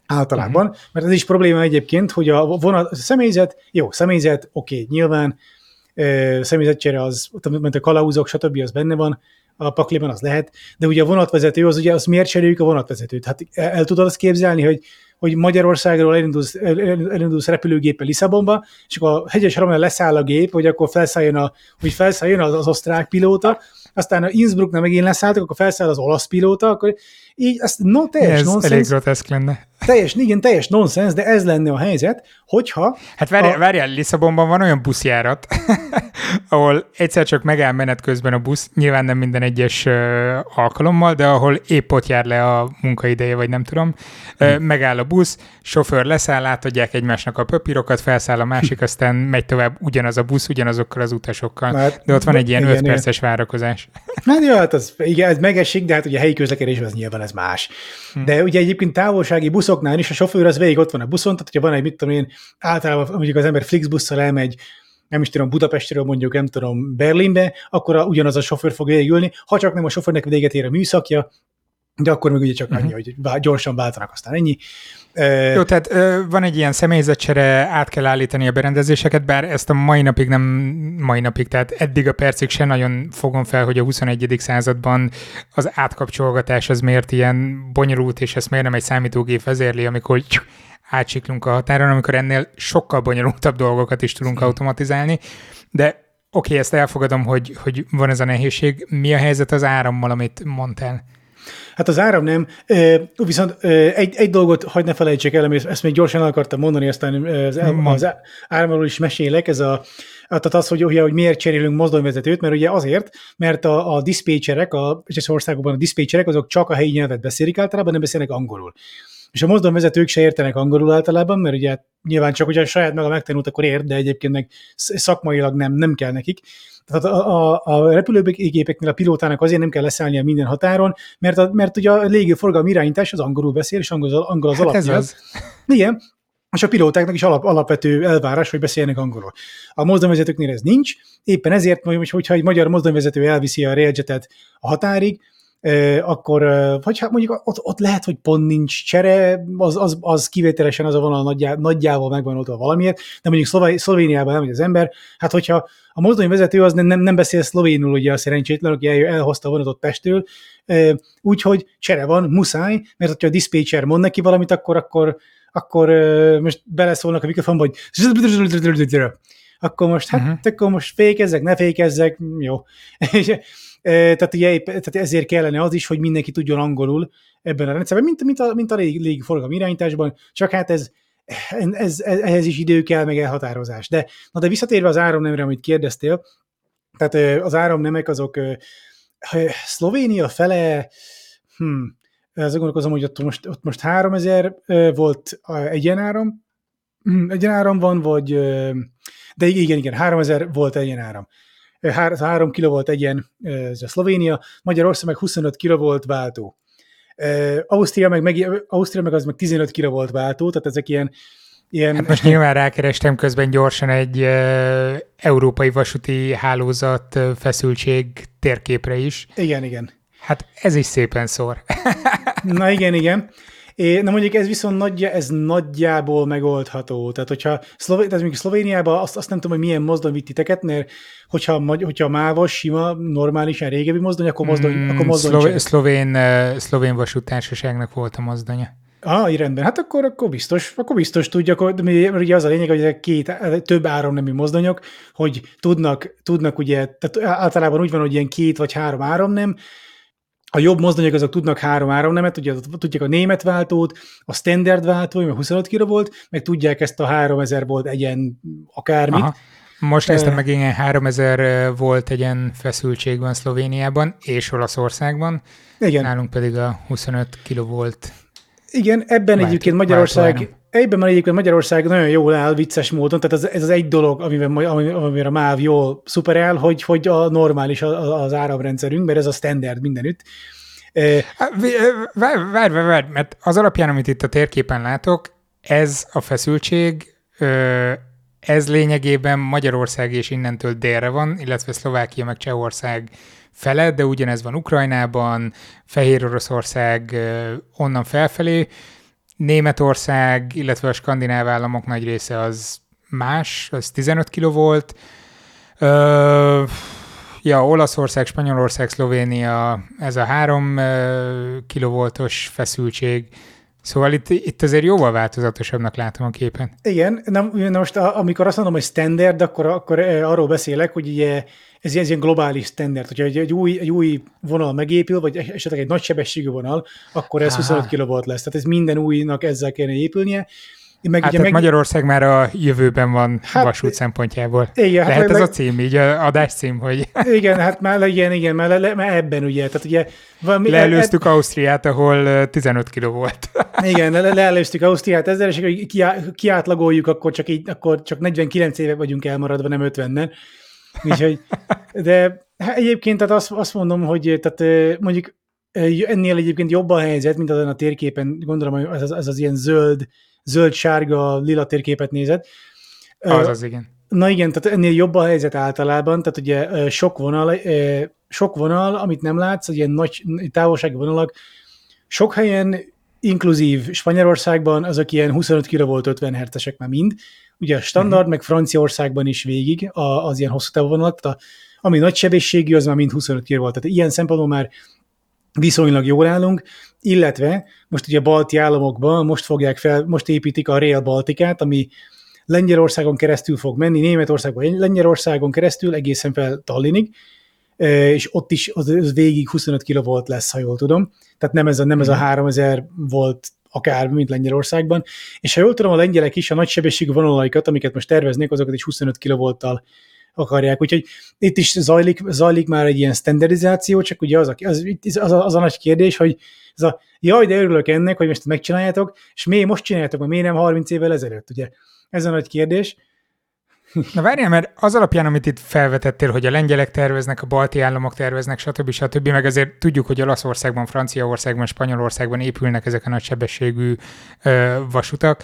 általában, uh-huh. mert ez is probléma egyébként, hogy a vonat, a személyzet, jó, személyzet, oké, nyilván személyzetcsere az, mint a kalauzok, stb. az benne van, a pakliban az lehet, de ugye a vonatvezető, az ugye az miért cseréljük a vonatvezetőt? Hát el, tudod azt képzelni, hogy, hogy Magyarországról elindulsz, elindulsz repülőgéppel Lisszabonba, és akkor a hegyes Ramel leszáll a gép, hogy akkor felszálljon, a, hogy felszálljon az, az osztrák pilóta, aztán a Innsbrucknál megint leszálltak, akkor felszáll az olasz pilóta, akkor így, ezt no, teljes Ez nonsens. elég groteszk lenne. Teljes, igen, teljes nonsens, de ez lenne a helyzet, hogyha... Hát várjál, a... várjál Lisszabonban van olyan buszjárat, [laughs] ahol egyszer csak megáll menet közben a busz, nyilván nem minden egyes uh, alkalommal, de ahol épp ott jár le a munkaideje, vagy nem tudom, uh, hmm. megáll a busz, sofőr leszáll, átadják egymásnak a papírokat, felszáll a másik, aztán megy tovább ugyanaz a busz, ugyanazokkal az utasokkal. Hát, de ott van egy ilyen 5 perces igen. várakozás. Hát jó, hát az, igen, ez megesik, de hát ugye helyi közlekedés az nyilván ez más. Hmm. De ugye egyébként távolsági buszoknál is a sofőr az végig ott van a buszon, tehát hogyha van egy, mit tudom én, általában mondjuk az ember Flixbusszal elmegy nem is tudom, Budapestről mondjuk, nem tudom, Berlinbe, akkor a, ugyanaz a sofőr fog végigülni, ha csak nem a sofőrnek véget ér a műszakja, de akkor még ugye csak annyi, uh-huh. hogy gyorsan váltanak, aztán ennyi. Jó, tehát van egy ilyen személyzetcsere, át kell állítani a berendezéseket, bár ezt a mai napig nem mai napig, tehát eddig a percig se nagyon fogom fel, hogy a 21. században az átkapcsolgatás az miért ilyen bonyolult, és ezt miért nem egy számítógép vezérli, amikor átsiklunk a határon, amikor ennél sokkal bonyolultabb dolgokat is tudunk automatizálni, de oké, okay, ezt elfogadom, hogy, hogy van ez a nehézség. Mi a helyzet az árammal, amit mondtál? Hát az áram nem, viszont egy, egy dolgot hagyd ne felejtsék el, ezt még gyorsan akartam mondani, aztán az, az áramról is mesélek, ez a, tehát az, hogy, hogy miért cserélünk mozdonyvezetőt, mert ugye azért, mert a, a diszpécserek, a egyes országokban a diszpécserek, azok csak a helyi nyelvet beszélik általában, nem beszélnek angolul. És a mozdonyvezetők se értenek angolul általában, mert ugye nyilván csak, hogyha saját maga megtanult, akkor ért, de egyébként meg szakmailag nem, nem kell nekik. Tehát a, a, a repülőgépeknél a pilótának azért nem kell leszállnia minden határon, mert, a, mert ugye a légi forgalmi irányítás az angolul beszél, és angol, angol az hát alapnyelv. Ez az. Igen, és a pilótáknak is alap, alapvető elvárás, hogy beszéljenek angolul. A mozdonyvezetőknél ez nincs, éppen ezért, hogyha egy magyar mozdonyvezető elviszi a railjetet a határig, akkor, vagy hát mondjuk ott, ott lehet, hogy pont nincs csere, az, az, az kivételesen az a vonal nagyjá, nagyjával megvan ott valamiért, de mondjuk Szlová, Szlovéniában nem, hogy az ember, hát hogyha a mozdonyvezető az nem, nem, beszél szlovénul, ugye a szerencsétlen, aki el, elhozta a vonatot Pestől, úgyhogy csere van, muszáj, mert hogyha a dispatcher mond neki valamit, akkor, akkor, akkor most beleszólnak a mikrofonba, hogy akkor most, hát uh-huh. akkor most fékezzek, ne fékezzek, jó. [laughs] tehát, ugye, tehát ezért kellene az is, hogy mindenki tudjon angolul ebben a rendszerben, mint, mint a, mint a légi forgalom irányításban, csak hát ez, ez, ez, ehhez is idő kell, meg elhatározás. De, na de visszatérve az áramnemre, amit kérdeztél, tehát az áramnemek azok Szlovénia fele, hm, azt gondolkozom, hogy ott most, ott most 3000 volt egyenáram, hm, egyenáram van, vagy, de igen, igen, 3000 volt egyenáram. 3 kV egyen ez a Szlovénia, Magyarország meg 25 kV váltó. Ausztria meg, meg, Ausztria meg az meg 15 kV váltó, tehát ezek ilyen Ilyen... Hát most nyilván rákerestem közben gyorsan egy uh, európai vasúti hálózat uh, feszültség térképre is. Igen, igen. Hát ez is szépen szor. Na igen, igen. É, na mondjuk ez viszont nagyja, ez nagyjából megoldható. Tehát, hogyha Szlové, tehát mondjuk Szlovéniában azt, azt nem tudom, hogy milyen mozdony vitt titeket, mert hogyha, hogyha mávos, sima, normálisan régebbi mozdony, akkor mozdony, mm, akkor mozdony szlovén, szlovén, szlovén vasútársaságnak volt a mozdonya. Ah, rendben. Hát akkor, akkor biztos, akkor biztos tudja, akkor, de ugye az a lényeg, hogy ezek két, több áramnemű mozdonyok, hogy tudnak, tudnak ugye, tehát általában úgy van, hogy ilyen két vagy három áramnem, a jobb mozdonyok azok tudnak három nemet, ugye tudják a német váltót, a standard váltó, ami 25 kg volt, meg tudják ezt a 3000 volt egyen akármit. Aha. Most uh, meg igen 3000 volt egyen feszültség van Szlovéniában és Olaszországban. Igen. Nálunk pedig a 25 kg volt. Igen, ebben vált, egyébként Magyarország, Egyben egyébként Magyarország nagyon jól áll vicces módon, tehát ez, ez az egy dolog, amiben, amiben a MÁV jól szuperál, hogy, hogy a normális az áramrendszerünk, mert ez a standard mindenütt. Várj, várj, várj, mert az alapján, amit itt a térképen látok, ez a feszültség, ez lényegében Magyarország és innentől délre van, illetve Szlovákia meg Csehország fele, de ugyanez van Ukrajnában, Fehér Oroszország onnan felfelé, Németország, illetve a skandináv államok nagy része az más, az 15 kg volt. Ö, ja, Olaszország, Spanyolország, Szlovénia, ez a 3 kilovoltos feszültség. Szóval itt, itt azért jóval változatosabbnak látom a képen. Igen, na, na most amikor azt mondom, hogy standard, akkor, akkor arról beszélek, hogy ugye ez, ez ilyen globális standard, hogyha egy, egy, új, egy új vonal megépül, vagy esetleg egy nagy sebességű vonal, akkor ez Aha. 25 kV lesz. Tehát ez minden újnak ezzel kellene épülnie. Meg hát ugye meg... Magyarország már a jövőben van hát, vasút szempontjából. Igen, hát Lehet le, ez a cím, így a adás cím, hogy... Igen, hát már igen, igen, már, le, már ebben ugye, tehát ugye... Valami, Leelőztük eb... Ausztriát, ahol 15 kg volt. [laughs] Igen, le, leelőztük Ausztriát ezzel, és kiá, kiátlagoljuk, akkor csak, így, akkor csak 49 éve vagyunk elmaradva, nem 50-nen. Úgyhogy, de hát egyébként tehát azt, azt mondom, hogy tehát mondjuk ennél egyébként jobb a helyzet, mint azon a térképen, gondolom, hogy ez az, ez az ilyen zöld, zöld-sárga, lila térképet nézett. Az az, igen. Na igen, tehát ennél jobb a helyzet általában, tehát ugye sok vonal, sok vonal, amit nem látsz, ilyen nagy távolsági vonalak, sok helyen, inkluzív Spanyolországban, azok ilyen 25 kV volt 50 hercesek már mind, ugye a standard, uh-huh. meg Franciaországban is végig az ilyen hosszú távú vonalat, tehát a, ami nagy sebességű, az már mind 25 kg volt. Tehát ilyen szempontból már viszonylag jól állunk, illetve most ugye a balti államokban most fogják fel, most építik a Rail Baltikát, ami Lengyelországon keresztül fog menni, Németországban, Lengyelországon keresztül egészen fel Tallinnig, és ott is az, az végig 25 kV lesz, ha jól tudom. Tehát nem ez a, nem ez a 3000 mhm. volt akár, mint Lengyelországban. És ha jól tudom, a lengyelek is a nagysebességű vonalaikat, amiket most terveznék, azokat is 25 kV-tal akarják. Úgyhogy itt is zajlik, zajlik már egy ilyen standardizáció, csak ugye az a, az, az, a, az a nagy kérdés, hogy ez a jaj, de örülök ennek, hogy most megcsináljátok, és miért most csináljátok, mert miért nem 30 évvel ezelőtt, ugye? Ez a nagy kérdés. Na várjál, mert az alapján, amit itt felvetettél, hogy a lengyelek terveznek, a balti államok terveznek, stb. stb., meg azért tudjuk, hogy Olaszországban, Franciaországban, Spanyolországban épülnek ezek a nagysebességű ö, vasutak.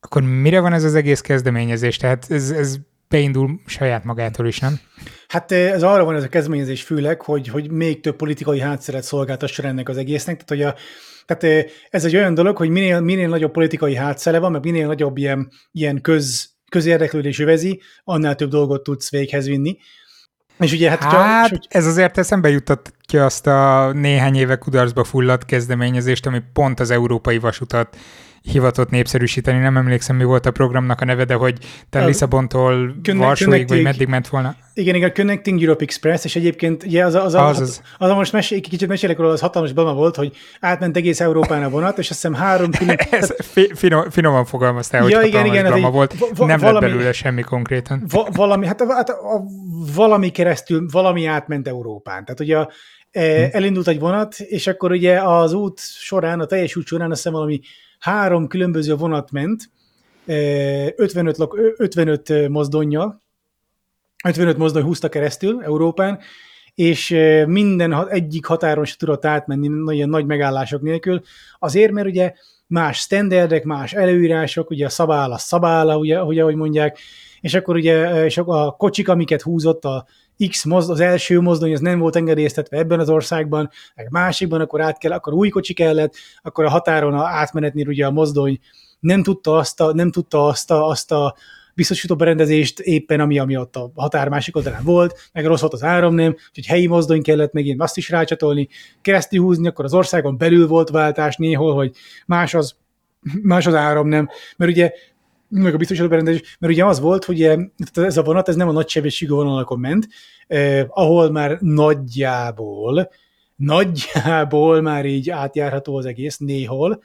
Akkor mire van ez az egész kezdeményezés? Tehát ez, ez beindul saját magától is, nem? Hát ez arra van ez a kezdeményezés főleg, hogy, hogy még több politikai hátszeret szolgáltasson ennek az egésznek. Tehát, hogy a, tehát ez egy olyan dolog, hogy minél, minél nagyobb politikai hátszele van, meg minél nagyobb ilyen, ilyen köz, közérdeklődés övezi, annál több dolgot tudsz véghez vinni. És ugye, hát, hát csak, ez azért eszembe jutatja azt a néhány éve kudarcba fulladt kezdeményezést, ami pont az európai vasutat hivatott népszerűsíteni, nem emlékszem, mi volt a programnak a neve, de hogy te a Lisszabontól Varsóig, vagy meddig ment volna. Igen, igen, a Connecting Europe Express, és egyébként ugye az, az, az, az, az, az most mesé, kicsit mesélek róla, az hatalmas bama volt, hogy átment egész Európán a vonat, és azt hiszem három [laughs] külön... Ez finom, finoman fogalmaztál, hogy ja, igen, igen, bama volt, va, nem valami, lett belőle semmi konkrétan. Va, valami, hát a, hát a, a, valami keresztül, valami átment Európán. Tehát ugye a, e, hm. elindult egy vonat, és akkor ugye az út során, a teljes út során azt hiszem valami három különböző vonat ment, 55, 55 mozdonja, 55 mozdony húzta keresztül Európán, és minden egyik határon se tudott átmenni ilyen nagy megállások nélkül. Azért, mert ugye más standardek, más előírások, ugye a szabála, szabála, ugye, ugye, ahogy mondják, és akkor ugye és a kocsik, amiket húzott a X mozd, az első mozdony, az nem volt engedélyeztetve ebben az országban, meg másikban, akkor át kell, akkor új kocsi kellett, akkor a határon a átmenetnél ugye a mozdony nem tudta azt a, nem tudta azt a, azt a biztosító berendezést éppen, ami, ami ott a határ másik oldalán volt, meg rossz volt az áramnem, úgyhogy helyi mozdony kellett megint azt is rácsatolni, keresztül húzni, akkor az országon belül volt váltás néhol, hogy más az, más az áramnem, mert ugye meg a biztosító berendezés, mert ugye az volt, hogy ez a vonat, ez nem a nagy sebességű vonalakon ment, eh, ahol már nagyjából, nagyjából már így átjárható az egész néhol,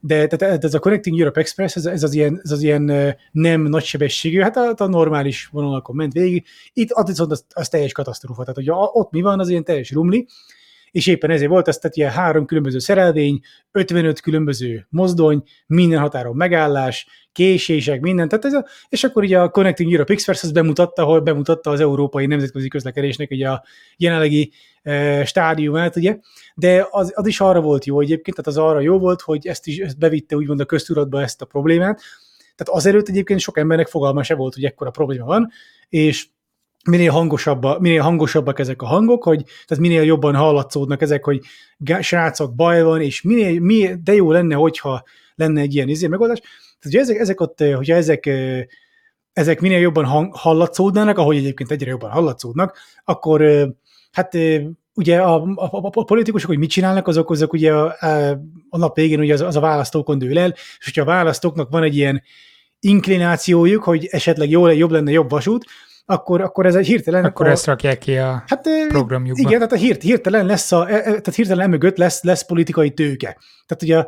de tehát ez a Connecting Europe Express, ez, ez, az, ilyen, ez az ilyen nem nagysebességű, hát a, a normális vonalakon ment végig. Itt az viszont az, az teljes katasztrófa, tehát hogy ott mi van, az ilyen teljes rumli, és éppen ezért volt ez, tehát ilyen három különböző szerelvény, 55 különböző mozdony, minden határon megállás, késések, minden, tehát ez a, és akkor ugye a Connecting Europe Express az bemutatta, ahol bemutatta az európai nemzetközi közlekedésnek ugye a jelenlegi e, stádiumát, ugye, de az, az, is arra volt jó egyébként, tehát az arra jó volt, hogy ezt is ezt bevitte úgymond a köztudatba ezt a problémát, tehát azelőtt egyébként sok embernek fogalma se volt, hogy ekkora probléma van, és minél, hangosabb, minél hangosabbak ezek a hangok, hogy tehát minél jobban hallatszódnak ezek, hogy srácok, baj van, és minél, minél de jó lenne, hogyha lenne egy ilyen izé megoldás. Tehát ugye ezek, ezek ott, hogyha ezek, ezek minél jobban hang, hallatszódnának, ahogy egyébként egyre jobban hallatszódnak, akkor hát ugye a, a, a, a politikusok, hogy mit csinálnak, azok, azok ugye a, a nap végén ugye az, az a választókon dől el, és hogyha a választóknak van egy ilyen inklinációjuk, hogy esetleg jó, jobb lenne jobb vasút, akkor, akkor ez egy hirtelen... Akkor a, ezt rakják ki a hát, programjukba. Igen, tehát a hirt, hirtelen lesz a, e, e, tehát hirtelen mögött lesz, lesz politikai tőke. Tehát ugye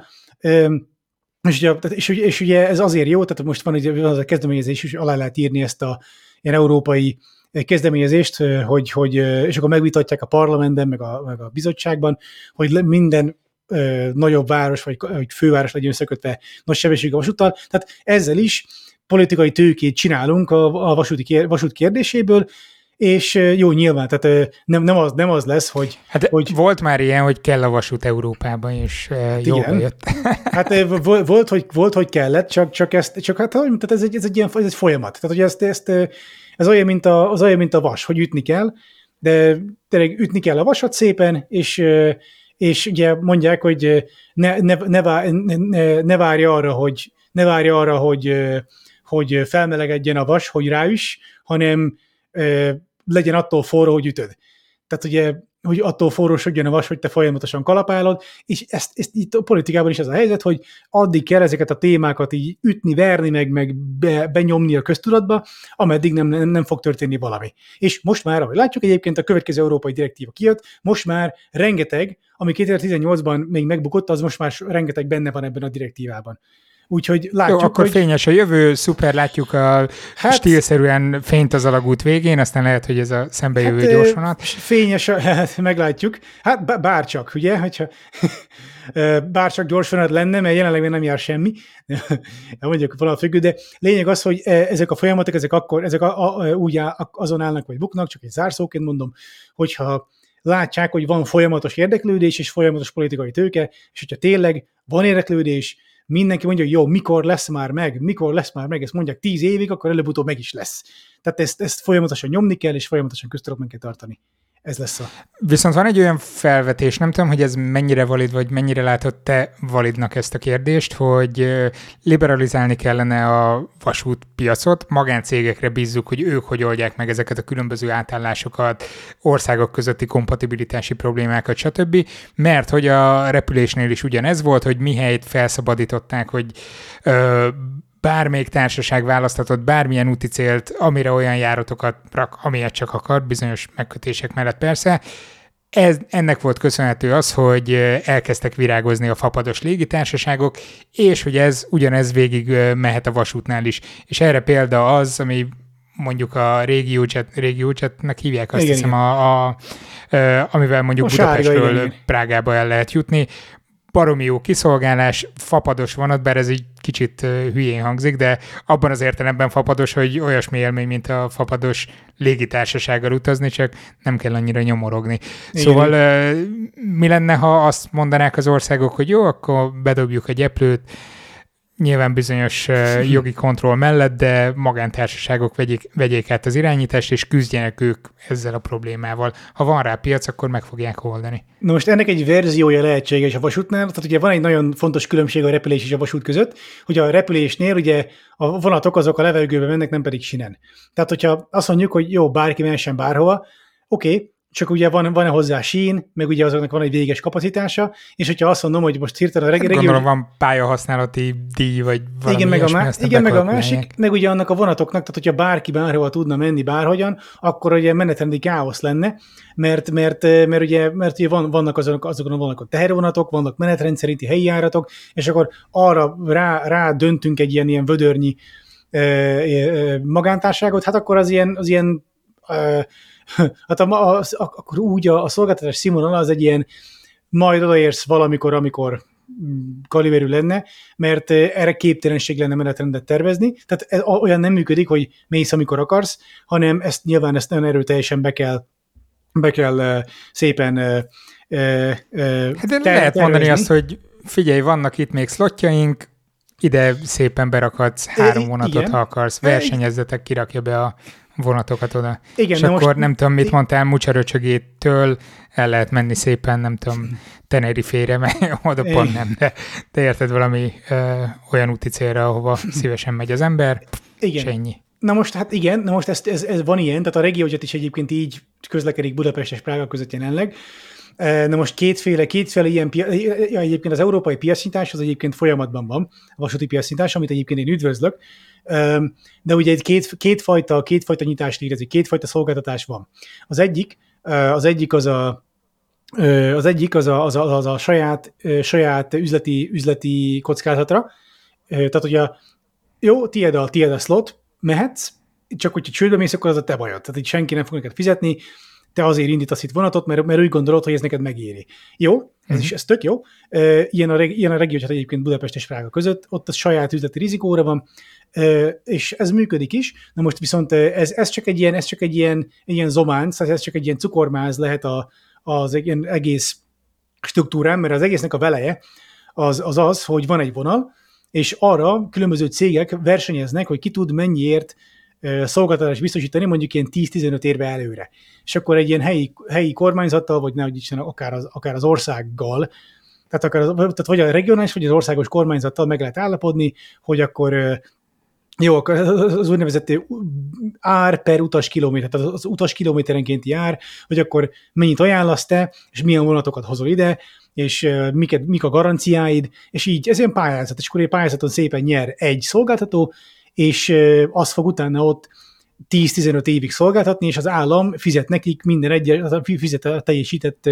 és ugye, és, és ugye ez azért jó, tehát most van, egy, az a kezdeményezés, és alá lehet írni ezt a ilyen európai kezdeményezést, hogy, hogy, és akkor megvitatják a parlamentben, meg a, meg a bizottságban, hogy minden ö, nagyobb város, vagy, vagy főváros legyen összekötve nagy sebességű vasúttal. Tehát ezzel is politikai tőkét csinálunk a, a vasúti kér, vasút kérdéséből, és jó, nyilván, tehát nem, nem, az, nem az lesz, hogy, hát hogy... Volt már ilyen, hogy kell a vasút Európában, és hát jó jött. [laughs] hát volt, hogy, volt, hogy kellett, csak, csak ezt, csak hát, tehát ez egy, ez egy ilyen ez egy folyamat. Tehát, hogy ezt, ezt, ez olyan, mint a, az olyan, mint a vas, hogy ütni kell, de tényleg ütni kell a vasat szépen, és, és ugye mondják, hogy ne, ne, ne, vár, ne, ne várja arra, hogy ne várja arra, hogy, hogy felmelegedjen a vas, hogy ráüss, hanem legyen attól forró, hogy ütöd. Tehát ugye, hogy attól forrósodjon a vas, hogy te folyamatosan kalapálod, és ezt, ezt itt a politikában is ez a helyzet, hogy addig kell ezeket a témákat így ütni, verni, meg, meg be, benyomni a köztudatba, ameddig nem, nem, nem fog történni valami. És most már, ahogy látjuk egyébként, a következő európai direktíva kijött, most már rengeteg, ami 2018-ban még megbukott, az most már rengeteg benne van ebben a direktívában. Úgyhogy látjuk, Jó, akkor hogy... fényes a jövő, szuper, látjuk a hát, stílszerűen fényt az alagút végén, aztán lehet, hogy ez a szembejövő hát, gyorsvonat. Fényes, [laughs] hát meglátjuk. Hát bárcsak, ugye, hogyha [laughs] bárcsak gyorsvonat lenne, mert jelenleg még nem jár semmi, [laughs] mondjuk valami függő, de lényeg az, hogy ezek a folyamatok, ezek akkor, ezek a, a, úgy áll, azon állnak, vagy buknak, csak egy zárszóként mondom, hogyha látják, hogy van folyamatos érdeklődés és folyamatos politikai tőke, és hogyha tényleg van érdeklődés, mindenki mondja, hogy jó, mikor lesz már meg, mikor lesz már meg, ezt mondják tíz évig, akkor előbb-utóbb meg is lesz. Tehát ezt, ezt folyamatosan nyomni kell, és folyamatosan köztudatban kell tartani ez lesz a... Viszont van egy olyan felvetés, nem tudom, hogy ez mennyire valid, vagy mennyire látod te validnak ezt a kérdést, hogy liberalizálni kellene a vasútpiacot, magáncégekre bízzuk, hogy ők hogy oldják meg ezeket a különböző átállásokat, országok közötti kompatibilitási problémákat, stb. Mert hogy a repülésnél is ugyanez volt, hogy mihelyt felszabadították, hogy ö, bármelyik társaság választhatott bármilyen úti célt, amire olyan járatokat rak, amilyet csak akar, bizonyos megkötések mellett persze. Ez, ennek volt köszönhető az, hogy elkezdtek virágozni a fapados légitársaságok, és hogy ez ugyanez végig mehet a vasútnál is. És erre példa az, ami mondjuk a régiócset, régiócsetnek hívják azt igen, hiszem, igen. A, a, a, amivel mondjuk a Budapestről sárga, igen, Prágába el lehet jutni baromi jó kiszolgálás, fapados vonat, bár ez egy kicsit hülyén hangzik, de abban az értelemben fapados, hogy olyasmi élmény, mint a fapados légitársasággal utazni, csak nem kell annyira nyomorogni. Igen. Szóval mi lenne, ha azt mondanák az országok, hogy jó, akkor bedobjuk a gyeplőt, nyilván bizonyos [laughs] jogi kontroll mellett, de magántársaságok vegyék, vegyék át az irányítást, és küzdjenek ők ezzel a problémával. Ha van rá piac, akkor meg fogják oldani. Na most ennek egy verziója lehetséges a vasútnál, tehát ugye van egy nagyon fontos különbség a repülés és a vasút között, hogy a repülésnél ugye a vonatok azok a levegőbe mennek, nem pedig sinen. Tehát, hogyha azt mondjuk, hogy jó, bárki mehessen bárhova, oké, okay, csak ugye van, van-e hozzá sín, meg ugye azoknak van egy véges kapacitása, és hogyha azt mondom, hogy most hirtelen a reg- hát Gondolom van pályahasználati díj, vagy valami Igen, meg a, má- igen meg a másik, meg ugye annak a vonatoknak, tehát hogyha bárki bárhova tudna menni bárhogyan, akkor ugye menetrendi káosz lenne, mert, mert, mert ugye, mert ugye van, vannak azok, azokon vannak a tehervonatok, vannak menetrend szerinti helyi járatok, és akkor arra rá, rá döntünk egy ilyen, ilyen vödörnyi magántárságot, hát akkor az ilyen, az ilyen [laughs] hát a, a, a, akkor úgy a, a szolgáltatás színvonal az egy ilyen majd odaérsz valamikor, amikor mm, kaliberű lenne, mert eh, erre képtelenség lenne menetrendet tervezni, tehát ez olyan nem működik, hogy mész, amikor akarsz, hanem ezt nyilván ezt nagyon erőteljesen be kell, be kell uh, szépen uh, uh, hát de ter- lehet mondani azt, hogy figyelj, vannak itt még szlotjaink, ide szépen berakadsz három vonatot, Igen. ha akarsz, versenyezzetek, kirakja be a vonatokat oda. Igen, és akkor most... nem tudom, mit mondtál, Mucsaröcsögétől el lehet menni szépen, nem tudom, Tenerifére, mert [laughs] oda pont nem, de te érted valami ö, olyan úti célra, ahova szívesen megy az ember, igen. és ennyi. Na most, hát igen, na most ez, ez, ez van ilyen, tehát a regiógyat is egyébként így közlekedik Budapest és Prága között jelenleg. Na most kétféle, kétféle ilyen, ja, egyébként az európai piacnyitás az egyébként folyamatban van, a vasúti piacnyitás, amit egyébként én üdvözlök, de ugye egy két, kétfajta, kétfajta nyitást létezik, kétfajta szolgáltatás van. Az egyik, az egyik az a, az egyik az a, az a, az a saját, saját üzleti, üzleti kockázatra, tehát ugye jó, tiéd a, tiéd a slot, mehetsz, csak hogyha csődbe mész, akkor az a te bajod. Tehát itt senki nem fog neked fizetni, te azért indítasz itt vonatot, mert, mert úgy gondolod, hogy ez neked megéri. Jó, ez uh-huh. is ez tök jó. Ilyen a, ilyen a regió, hát egyébként Budapest és Prága között, ott a saját üzleti rizikóra van, és ez működik is. Na most viszont ez, ez csak egy ilyen, ez csak egy ilyen, egy ilyen zománc, ez csak egy ilyen cukormáz lehet a, az ilyen egész struktúrán, mert az egésznek a veleje az, az az, hogy van egy vonal, és arra különböző cégek versenyeznek, hogy ki tud mennyiért szolgáltatást biztosítani, mondjuk ilyen 10-15 érve előre. És akkor egy ilyen helyi, helyi kormányzattal, vagy nehogy Isten, akár az, akár az országgal, tehát, akár az, tehát vagy a regionális, vagy az országos kormányzattal meg lehet állapodni, hogy akkor jó, az úgynevezett ár per utas kilométer, tehát az utas kilométerenkénti ár, hogy akkor mennyit ajánlasz te, és milyen vonatokat hozol ide, és miket, mik a garanciáid, és így ez ilyen pályázat, és akkor egy pályázaton szépen nyer egy szolgáltató, és az fog utána ott 10-15 évig szolgáltatni, és az állam fizet nekik minden egyes, fizet a teljesített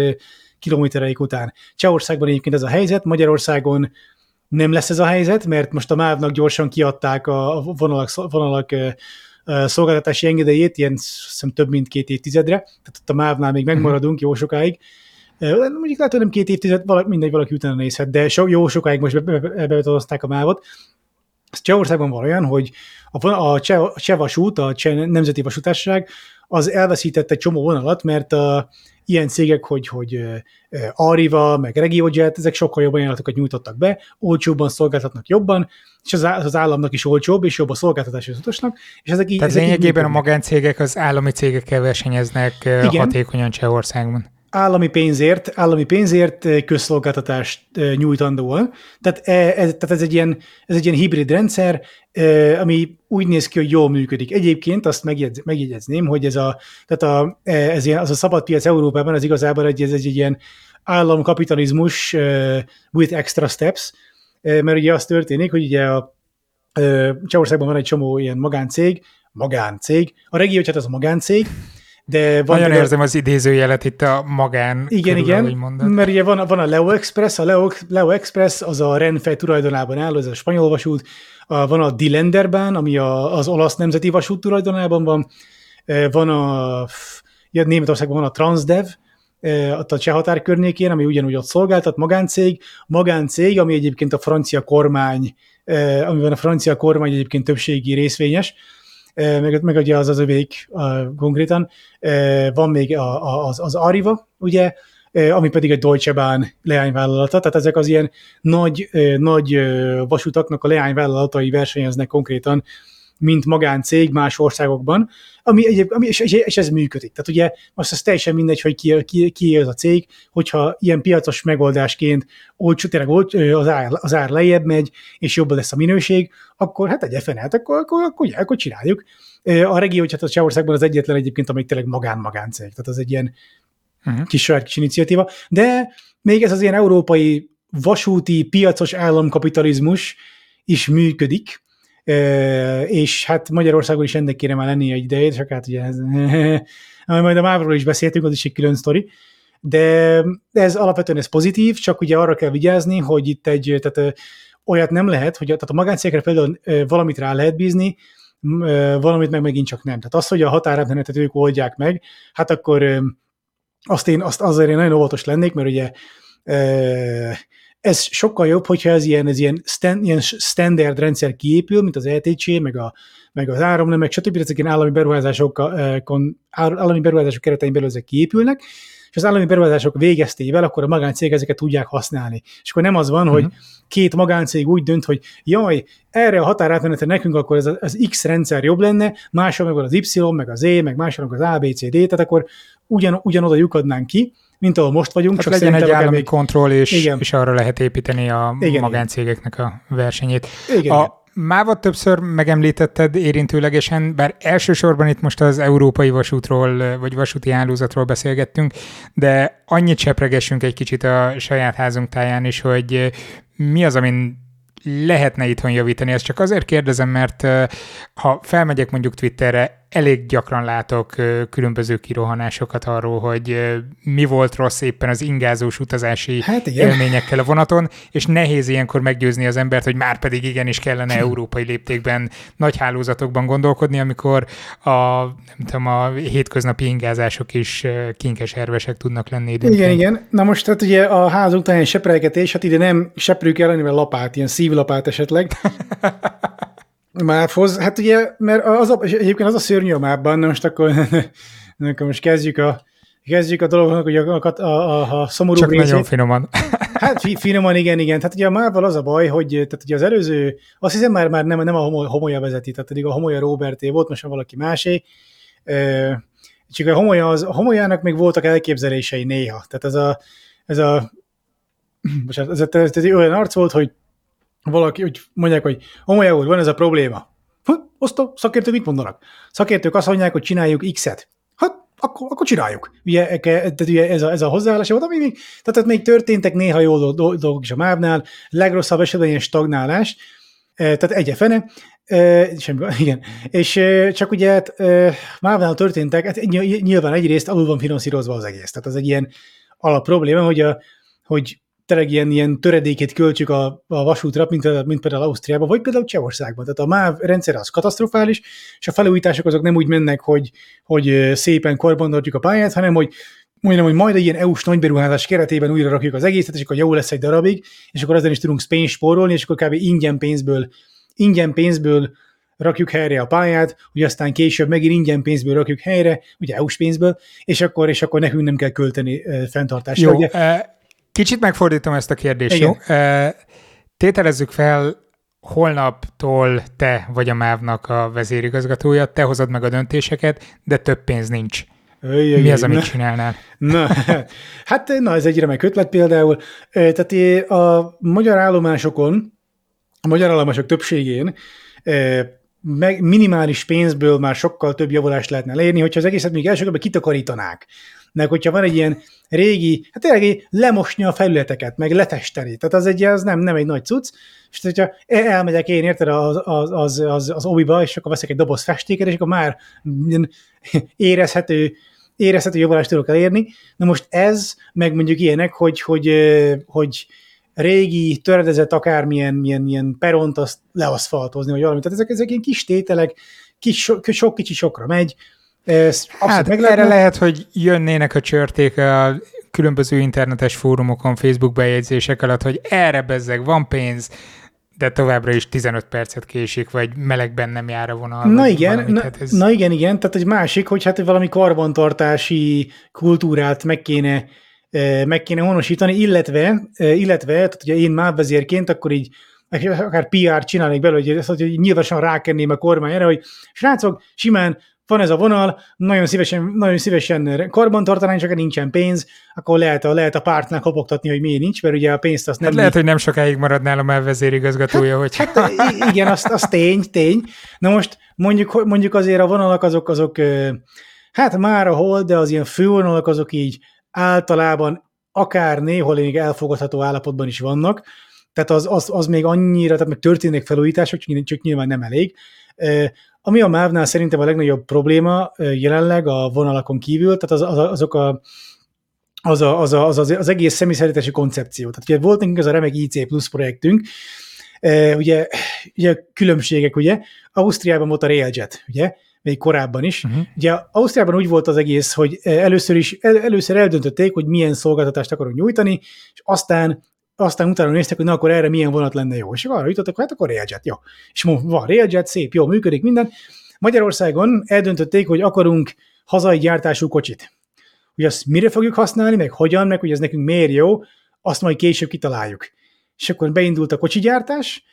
kilométereik után. Csehországban egyébként ez a helyzet, Magyarországon nem lesz ez a helyzet, mert most a MÁV-nak gyorsan kiadták a vonalak, vonalak szolgáltatási engedélyét, ilyen szem több mint két évtizedre, tehát ott a MÁV-nál még megmaradunk jó sokáig. Mondjuk lehet, hogy nem két évtized, valaki, mindegy, valaki utána nézhet, de so, jó sokáig most be, be, be, be a MÁV-ot, Csehországban van olyan, hogy a, a, Cseh, Cseh vasút, a Cseh Nemzeti Vasútársaság, az elveszített egy csomó vonalat, mert a, ilyen cégek, hogy, hogy Arriva, meg RegioJet, ezek sokkal jobb ajánlatokat nyújtottak be, olcsóbban szolgáltatnak jobban, és az, az államnak is olcsóbb, és jobb a szolgáltatás az utasnak. És ezek így, Tehát ezek lényegében a magáncégek az állami cégekkel versenyeznek Igen. hatékonyan Csehországban állami pénzért, állami pénzért közszolgáltatást nyújtandóan. Tehát ez, tehát ez, egy ilyen, ez egy ilyen hibrid rendszer, ami úgy néz ki, hogy jól működik. Egyébként azt megjegyz, megjegyezném, hogy ez a, tehát a, ez ilyen, az a szabad piac Európában az igazából egy, ez egy ilyen államkapitalizmus with extra steps, mert ugye az történik, hogy ugye a Csehországban van egy csomó ilyen magáncég, magáncég, a regió, hát az a magáncég, de van Nagyon érzem az idézőjelet itt a magán Igen, körül, igen, mert ugye van, van a Leo Express, a Leo, Leo Express az a Renfe tulajdonában áll, ez a spanyol vasút, a, van a Dilenderbán, ami a, az olasz nemzeti vasút tulajdonában van, e, van a, ja, Németországban van a Transdev, e, ott a cseh határ környékén, ami ugyanúgy ott szolgáltat, magáncég, magáncég, ami egyébként a francia kormány, e, amiben a francia kormány egyébként többségi részvényes, meg, meg ugye az az övék konkrétan. Van még az, az Arriva, ugye, ami pedig egy Deutsche Bahn leányvállalata, tehát ezek az ilyen nagy, nagy vasutaknak a leányvállalatai versenyeznek konkrétan mint magáncég más országokban, ami, egyéb, ami és, és, ez működik. Tehát ugye azt az teljesen mindegy, hogy ki, ki, ki az a cég, hogyha ilyen piacos megoldásként olcsó, tényleg olcsó, az, ár, az ár lejjebb megy, és jobb lesz a minőség, akkor hát egy fenet, akkor, akkor, akkor, akkor, akkor csináljuk. A regió, hát a Csehországban az egyetlen egyébként, amelyik tényleg magán-magáncég, tehát az egy ilyen uh-huh. kis saját kis iniciatíva, de még ez az ilyen európai vasúti, piacos államkapitalizmus is működik, és hát Magyarországon is ennek kéne már lennie egy idejét, csak hát ugye ez, [laughs] majd a Mávról is beszéltünk, az is egy külön sztori, de ez alapvetően ez pozitív, csak ugye arra kell vigyázni, hogy itt egy, tehát olyat nem lehet, hogy tehát a magáncégekre például valamit rá lehet bízni, valamit meg megint csak nem. Tehát az, hogy a határátmenetet ők oldják meg, hát akkor azt én azt azért én nagyon óvatos lennék, mert ugye ez sokkal jobb, hogyha ez ilyen, ez ilyen, stand, ilyen standard rendszer kiépül, mint az ETC, meg, a, meg az áramnem, meg stb. Ezek ilyen állami beruházásokon, állami beruházások keretein belül ezek kiépülnek, és az állami beruházások végeztével, akkor a magáncég ezeket tudják használni. És akkor nem az van, uh-huh. hogy mhm. két magáncég úgy dönt, hogy jaj, erre a határátmenetre nekünk akkor ez az X rendszer jobb lenne, máshol meg az Y, meg az E, meg máshol meg az A, B, C, D, tehát akkor ugyan, ugyanoda lyukadnánk ki, mint ahol most vagyunk. Hát csak legyen egy állami még... kontroll, és, Igen. és arra lehet építeni a Igen, magáncégeknek a versenyét. Igen, a, Mávat többször megemlítetted érintőlegesen, bár elsősorban itt most az európai vasútról, vagy vasúti hálózatról beszélgettünk, de annyit sepregessünk egy kicsit a saját házunk táján is, hogy mi az, amin lehetne itthon javítani. Ezt csak azért kérdezem, mert ha felmegyek mondjuk Twitterre, elég gyakran látok különböző kirohanásokat arról, hogy mi volt rossz éppen az ingázós utazási hát élményekkel a vonaton, és nehéz ilyenkor meggyőzni az embert, hogy már pedig igenis kellene európai léptékben, nagy hálózatokban gondolkodni, amikor a, nem tudom, a hétköznapi ingázások is kinkes ervesek tudnak lenni időnként. Igen, igen. Na most hát ugye a ház után seprelgetés, hát ide nem seprük el, hanem lapát, ilyen szívlapát esetleg. [laughs] Mávhoz, hát ugye, mert az a, egyébként az a szörnyű a mávban, most akkor, [laughs] akkor most kezdjük a, kezdjük a dolognak, hogy a, a, a, a szomorú Csak részét. nagyon finoman. [laughs] Hát finoman, igen, igen. Tehát ugye a mávval az a baj, hogy tehát ugye az előző, azt hiszem már, már nem, nem a homo, homolya vezeti, tehát pedig a homolya Roberté volt, most valaki másé. Csak a homolya, az, a homolyának még voltak elképzelései néha. Tehát ez a, ez a, [clears throat] bocsánat, ez, a, ez, ez olyan arc volt, hogy valaki, úgy mondják, hogy Homolya úr, van ez a probléma. Hát, azt a szakértők mit mondanak? Szakértők azt mondják, hogy csináljuk X-et. Hát, akkor, akkor csináljuk. Ugye, ugye ez, a, ez a hozzáállás volt, ami még, tehát még történtek néha jó dolgok is a mávnál, legrosszabb esetben ilyen stagnálás, e, tehát egy fene, e, semmi, igen. És e, csak ugye hát, mávnál történtek, hát nyilván egyrészt alul van finanszírozva az egész. Tehát az egy ilyen alap probléma, hogy, a, hogy tényleg ilyen, ilyen töredékét költsük a, a vasútra, mint, mint például Ausztriában, vagy például Csehországban. Tehát a MÁV rendszer az katasztrofális, és a felújítások azok nem úgy mennek, hogy, hogy szépen korbantartjuk a pályát, hanem hogy mondjam, hogy majd egy ilyen EU-s nagyberuházás keretében újra rakjuk az egészet, és akkor jó lesz egy darabig, és akkor ezzel is tudunk pénzt spórolni, és akkor kb. ingyen pénzből ingyen pénzből rakjuk helyre a pályát, hogy aztán később megint ingyen pénzből rakjuk helyre, ugye EU-s pénzből, és akkor, és akkor nekünk nem kell költeni fenntartásra. Jó, ugye? Kicsit megfordítom ezt a kérdést, Igen. jó? Tételezzük fel, holnaptól te vagy a MÁV-nak a vezérigazgatója, te hozod meg a döntéseket, de több pénz nincs. Öjjö, Mi az, amit na, csinálnál? Na, [laughs] hát na, ez egy remek ötlet például. Tehát a magyar állomásokon, a magyar állomások többségén meg minimális pénzből már sokkal több javulást lehetne elérni, hogyha az egészet még első kitakarítanák. Meg hogyha van egy ilyen régi, hát tényleg lemosni a felületeket, meg letesteni. Tehát az egy, az nem, nem egy nagy cucc. És hogyha elmegyek én, érted, az, az, az, az, az obiba, és akkor veszek egy doboz festéket, és akkor már érezhető érezhető javulást tudok elérni. Na most ez, meg mondjuk ilyenek, hogy, hogy, hogy régi, töredezett akármilyen milyen, milyen peront azt leaszfaltozni, vagy valamit. Tehát ezek, ezek ilyen kis tételek, kis, sok, sok kicsi sokra megy. Ez hát meg erre lehet, hogy jönnének a csörték a különböző internetes fórumokon, Facebook bejegyzések alatt, hogy erre bezzeg van pénz, de továbbra is 15 percet késik, vagy melegben nem jár a vonal. Na igen, valamit, na, hát ez... na igen, igen, tehát egy másik, hogy hát valami karbantartási kultúrát meg kéne meg kéne honosítani, illetve, illetve tehát ugye én mávvezérként akkor így akár PR csinálnék belőle, hogy, ezt, hogy nyilvánosan rákenném a kormány erre, hogy srácok, simán van ez a vonal, nagyon szívesen, nagyon szívesen karban tartanánk, csak nincsen pénz, akkor lehet a, lehet a pártnak kopogtatni, hogy miért nincs, mert ugye a pénzt azt nem... Hát lehet, hogy nem sokáig marad nálam elvezérigazgatója, hát, hogy... Hát igen, az, az tény, tény. Na most mondjuk, mondjuk azért a vonalak azok, azok hát már a hol, de az ilyen fővonalak azok így általában akár néhol még elfogadható állapotban is vannak, tehát az, az, az még annyira, tehát meg történnek felújítások, csak nyilván nem elég. Ami a MÁV-nál szerintem a legnagyobb probléma jelenleg a vonalakon kívül, tehát az, az, azok a az, a, az, a, az, az, az egész személyszállítási koncepció. Tehát ugye volt nekünk ez a remek IC Plus projektünk, ugye, ugye különbségek, ugye, Ausztriában volt a Railjet, ugye, még korábban is. Uh-huh. Ugye Ausztriában úgy volt az egész, hogy először is el, először eldöntötték, hogy milyen szolgáltatást akarunk nyújtani, és aztán aztán utána néztek, hogy na akkor erre milyen vonat lenne jó. És arra jutottak, hát akkor Railjet, jó. És van Railjet, szép, jó, működik minden. Magyarországon eldöntötték, hogy akarunk hazai gyártású kocsit. Hogy azt mire fogjuk használni, meg hogyan, meg hogy ez nekünk miért jó, azt majd később kitaláljuk. És akkor beindult a kocsigyártás,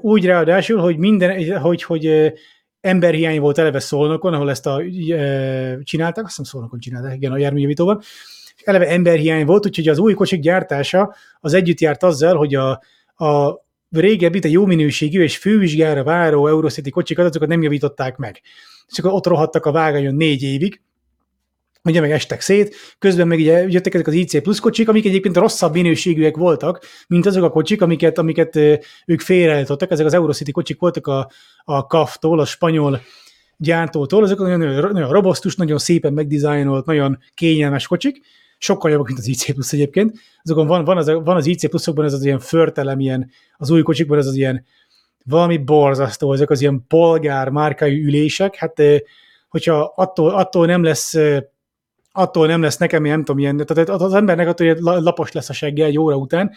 úgy ráadásul, hogy minden, hogy, hogy emberhiány volt eleve Szolnokon, ahol ezt a, csinálták, azt hiszem Szolnokon csinálták, igen, a járműjavítóban, eleve emberhiány volt, úgyhogy az új kocsik gyártása az együtt járt azzal, hogy a, a régebbi, a jó minőségű és fővizsgára váró Eurocity kocsikat, azokat nem javították meg. És akkor ott rohadtak a vágányon négy évig, ugye meg estek szét, közben meg ugye jöttek ezek az IC plusz kocsik, amik egyébként rosszabb minőségűek voltak, mint azok a kocsik, amiket, amiket ők félreállítottak, ezek az Eurocity kocsik voltak a, a CAF-tól, a spanyol gyártótól, azok nagyon, nagyon robosztus, nagyon szépen megdizájnolt, nagyon kényelmes kocsik, sokkal jobbak, mint az IC plusz egyébként. Azokon van, van, az, van az IC pluszokban ez az ilyen förtelem, ilyen, az új kocsikban ez az ilyen valami borzasztó, ezek az ilyen polgár márkai ülések, hát hogyha attól, attól nem lesz attól nem lesz nekem, nem tudom, ilyen, tehát az embernek attól, hogy lapos lesz a segge egy óra után,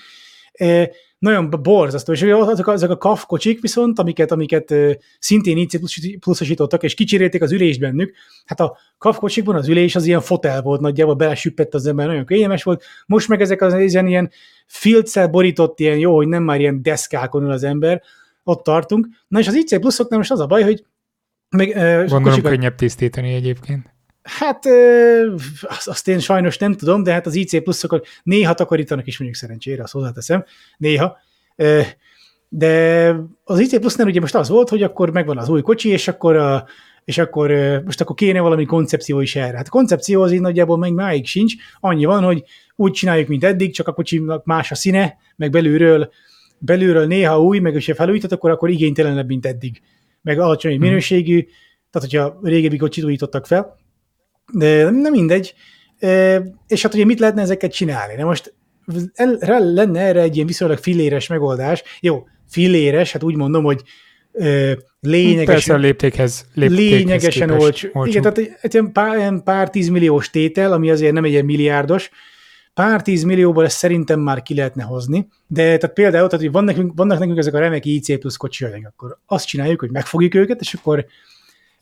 nagyon borzasztó, és azok, azok a KAF kocsik viszont, amiket, amiket szintén IC pluszosítottak, és kicserélték az ülést bennük, hát a KAF kocsikban az ülés az ilyen fotel volt, nagyjából belesüppett az ember, nagyon kényelmes volt, most meg ezek az ilyen, ilyen filccel borított, ilyen jó, hogy nem már ilyen deszkákon ül az ember, ott tartunk. Na és az IC pluszoknál most az a baj, hogy meg, Gondolom kocsikat... könnyebb tisztítani egyébként. Hát azt, én sajnos nem tudom, de hát az IC pluszokat néha takarítanak is mondjuk szerencsére, azt hozzáteszem, néha. De az IC plusznál ugye most az volt, hogy akkor megvan az új kocsi, és akkor, a, és akkor most akkor kéne valami koncepció is erre. Hát a koncepció az így nagyjából még máig sincs, annyi van, hogy úgy csináljuk, mint eddig, csak a kocsinak más a színe, meg belülről, belülről néha új, meg ha felújított, akkor, akkor igénytelenebb, mint eddig. Meg alacsony hmm. minőségű, tehát hogyha régebbi kocsit újítottak fel, de nem mindegy. És hát ugye mit lehetne ezeket csinálni? Na most el, lenne erre egy ilyen viszonylag filléres megoldás. Jó, filléres, hát úgy mondom, hogy lényegesen... Persze a léptékhez, léptékhez lényegesen olcsó. olcsó. Igen, tehát egy, egy ilyen pár, ilyen pár tízmilliós tétel, ami azért nem egy ilyen milliárdos, pár tízmillióból ezt szerintem már ki lehetne hozni, de tehát például, tehát, hogy van nekünk, vannak nekünk ezek a remek IC plusz kocsijaink, akkor azt csináljuk, hogy megfogjuk őket, és akkor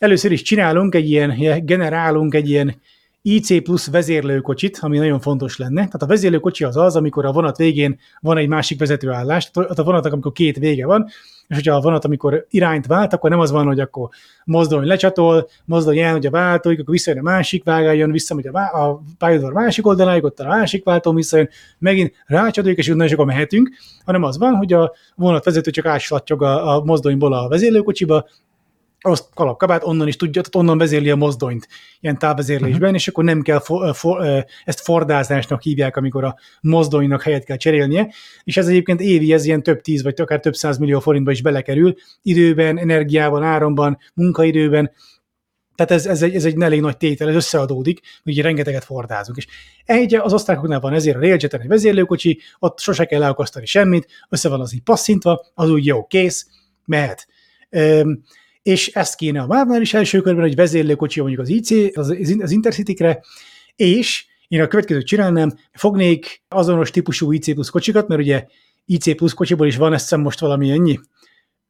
először is csinálunk egy ilyen, generálunk egy ilyen IC plusz vezérlőkocsit, ami nagyon fontos lenne. Tehát a vezérlőkocsi az az, amikor a vonat végén van egy másik vezetőállás, tehát a vonatnak, amikor két vége van, és hogyha a vonat, amikor irányt vált, akkor nem az van, hogy akkor mozdony lecsatol, mozdony el, hogy a váltóig, akkor visszajön a másik vágáljon, visszamegy a, vá- a pályaudvar másik oldaláig, ott a másik váltó visszajön, megint rácsatoljuk, és utána és akkor mehetünk, hanem az van, hogy a vonatvezető csak áslattyog a, a mozdonyból a vezérlőkocsiba, azt kalapkabát, onnan is tudja, tehát onnan vezérli a mozdonyt ilyen távvezérlésben, uh-huh. és akkor nem kell, for, for, ezt fordázásnak hívják, amikor a mozdonynak helyet kell cserélnie, és ez egyébként évi, ez ilyen több tíz, vagy akár több száz millió forintba is belekerül, időben, energiában, áramban, munkaidőben, tehát ez, ez, egy, ez egy elég nagy tétel, ez összeadódik, hogy rengeteget fordázunk. És egy az osztrákoknál van ezért a Railjeten egy vezérlőkocsi, ott sose kell leakasztani semmit, össze van az így passzintva, az úgy jó, kész, mehet. Üm, és ezt kéne a MÁV-nál is első körben, hogy vezérlőkocsi mondjuk az IC, az, az Intercity-kre, és én a következőt csinálnám, fognék azonos típusú IC plusz kocsikat, mert ugye IC plusz kocsiból is van, ezt most valami ennyi,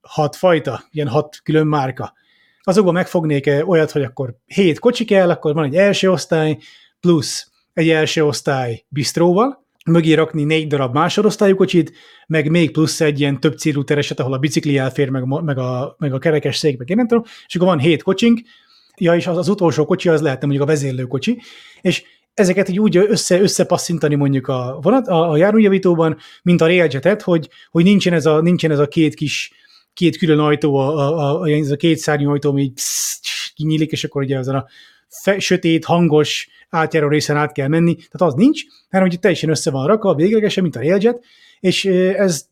hat fajta, ilyen hat külön márka. Azokban megfognék olyat, hogy akkor hét kocsi kell, akkor van egy első osztály, plusz egy első osztály bistróval, mögé rakni négy darab másodosztályú kocsit, meg még plusz egy ilyen több célú tereset, ahol a bicikli elfér, meg, meg, a, meg a kerekes szék, meg én nem tudom, és akkor van hét kocsink, ja, és az, az utolsó kocsi az lehetne mondjuk a vezérlőkocsi, és ezeket így úgy össze, összepasszintani mondjuk a, vonat, a, a járműjavítóban, mint a Railjetet, hogy, hogy nincsen, ez a, nincsen ez a két kis két külön ajtó, a, a, a, ez a két szárnyú ajtó, ami így kinyílik, és akkor ugye azon a sötét, hangos átjáró részen át kell menni, tehát az nincs, hanem hogy teljesen össze van rakva, véglegesen, mint a Railjet, és ez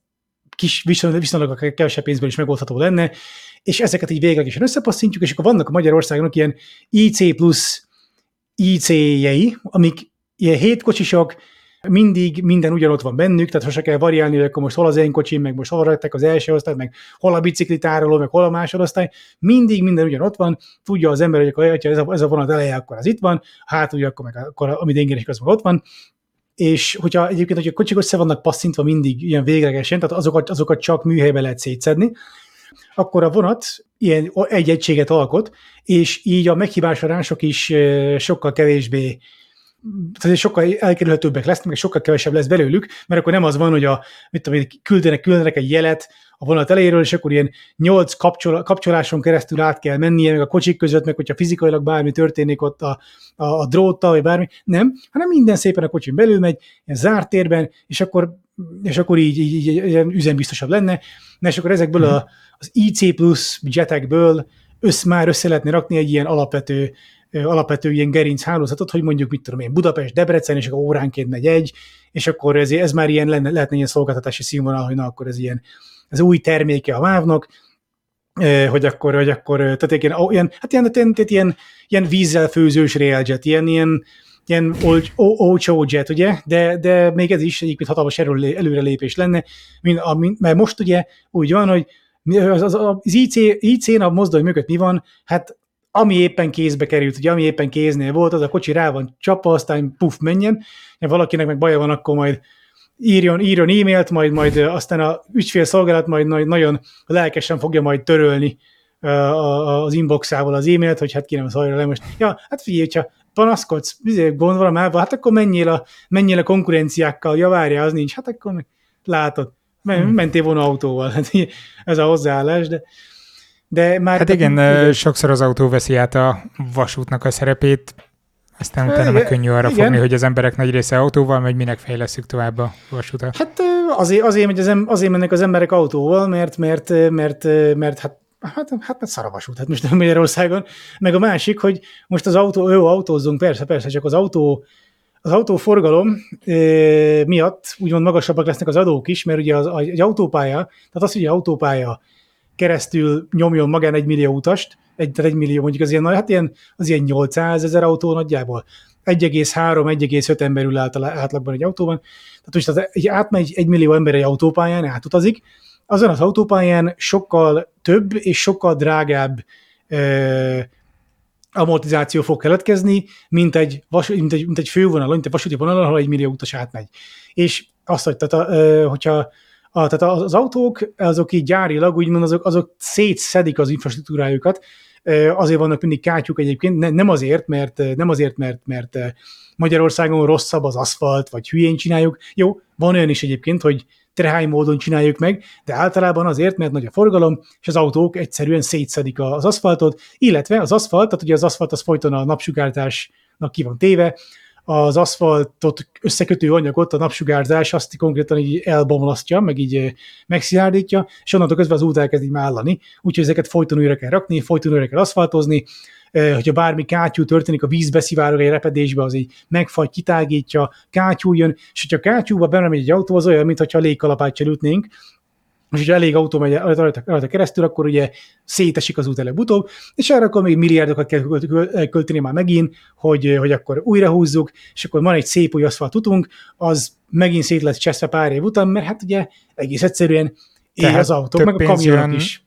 kis viszonylag, viszonylag kevesebb pénzből is megoldható lenne, és ezeket így véglegesen összepasszintjuk, és akkor vannak a Magyarországon ilyen IC plusz IC-jei, amik ilyen hétkocsisok, mindig minden ugyanott van bennük, tehát sose kell variálni, hogy akkor most hol az én kocsim, meg most hol raktak az első osztály, meg hol a bicikli tároló, meg hol a másodosztály, mindig minden ugyanott van, tudja az ember, hogy akkor, hogyha ez a, ez a vonat eleje, akkor az itt van, hátul, akkor meg akkor, amit én is az meg ott van, és hogyha egyébként, hogy a kocsik össze vannak passzintva mindig ilyen véglegesen, tehát azokat, azokat csak műhelybe lehet szétszedni, akkor a vonat ilyen egy egységet alkot, és így a meghibásarások is sokkal kevésbé tehát sokkal elkerülhetőbbek lesznek, és sokkal kevesebb lesz belőlük, mert akkor nem az van, hogy a, mit tudom, küldenek, küldenek egy jelet a vonat elejéről, és akkor ilyen nyolc kapcsol, kapcsoláson keresztül át kell mennie, meg a kocsik között, meg hogyha fizikailag bármi történik ott a, a, a dróttal, vagy bármi, nem, hanem minden szépen a kocsin belül megy, ilyen zárt térben, és akkor, és akkor így, így, így, így üzembiztosabb lenne, na és akkor ezekből a, az IC plusz jetekből össz, már össze lehetne rakni egy ilyen alapvető alapvető ilyen gerinc hálózatot, hogy mondjuk, mit tudom én, Budapest, Debrecen, és akkor óránként megy egy, és akkor ez, ez már ilyen lenne, lehetne ilyen szolgáltatási színvonal, hogy na, akkor ez ilyen, ez új terméke a mávnak, hogy akkor, hogy akkor, tehát ilyen, ilyen hát ilyen, ilyen, ilyen, ilyen vízzel főzős railjet, ilyen, ilyen, ilyen olcsó jet, ugye, de, de még ez is egyébként hatalmas előrelépés lenne, mint, mert most ugye úgy van, hogy az, az, az IC, IC-n a mozdony mögött mi van, hát ami éppen kézbe került, ugye ami éppen kéznél volt, az a kocsi rá van csapva, aztán puf, menjen, ha valakinek meg baja van, akkor majd írjon, írjon e-mailt, majd, majd aztán a ügyfélszolgálat majd, majd nagyon lelkesen fogja majd törölni az inboxával az e-mailt, hogy hát ki nem szajra le most. Ja, hát figyelj, hogyha panaszkodsz, izé, gond van már, hát akkor menjél a, menjél a konkurenciákkal, ja várja, az nincs, hát akkor meg látod, hmm. mentél volna autóval, hát ez a hozzáállás, de de már hát igen, igen, sokszor az autó veszi át a vasútnak a szerepét, aztán utána igen, meg könnyű arra igen. fogni, hogy az emberek nagy része autóval megy, minek fejleszünk tovább a vasutat. Hát azért, azért, megy az, azért mennek az emberek autóval, mert, mert, mert, mert hát Hát, hát, hát szar a vasút, hát most Magyarországon. Meg a másik, hogy most az autó, jó, autózzunk, persze, persze, csak az autó, az autóforgalom e, miatt úgymond magasabbak lesznek az adók is, mert ugye az, egy autópálya, tehát az, hogy autópálya keresztül nyomjon magán egy millió utast, egy, tehát egy millió mondjuk az ilyen, hát ilyen, az ilyen 800 ezer autó nagyjából. 1,3-1,5 ember ül átlagban egy autóban. Tehát most az, egy, átmegy egy millió ember egy autópályán, átutazik, azon az autópályán sokkal több és sokkal drágább ö, amortizáció fog keletkezni, mint egy, vas, mint egy, mint egy fővonalon, mint egy vasúti vonalon, ahol egy millió utas átmegy. És azt, hogy tehát, a, hogyha a, tehát az autók, azok így gyárilag, úgymond azok, azok szétszedik az infrastruktúrájukat, azért vannak mindig kátyuk egyébként, ne, nem azért, mert, nem azért, mert, mert Magyarországon rosszabb az aszfalt, vagy hülyén csináljuk. Jó, van olyan is egyébként, hogy trehány módon csináljuk meg, de általában azért, mert nagy a forgalom, és az autók egyszerűen szétszedik az aszfaltot, illetve az aszfalt, tehát ugye az aszfalt az folyton a napsugárzásnak ki van téve, az aszfaltot összekötő anyagot a napsugárzás azt konkrétan így elbomlasztja, meg így megszilárdítja, és onnantól közben az út elkezd így mállani, úgyhogy ezeket folyton újra kell rakni, folyton újra kell aszfaltozni, hogyha bármi kátyú történik, a vízbe szivárog egy repedésbe, az így megfagy, kitágítja, kátyú jön, és hogyha kátyúba bemegy egy autó, az olyan, mintha lékalapát ütnénk, és hogyha elég autó megy rajta, rajta keresztül, akkor ugye szétesik az út előbb-utóbb, és erre akkor még milliárdokat kell költeni már megint, hogy, hogy akkor újra húzzuk, és akkor van egy szép új aszfalt utunk, az megint szét lesz cseszve pár év után, mert hát ugye egész egyszerűen él az autó, meg a kamionok is.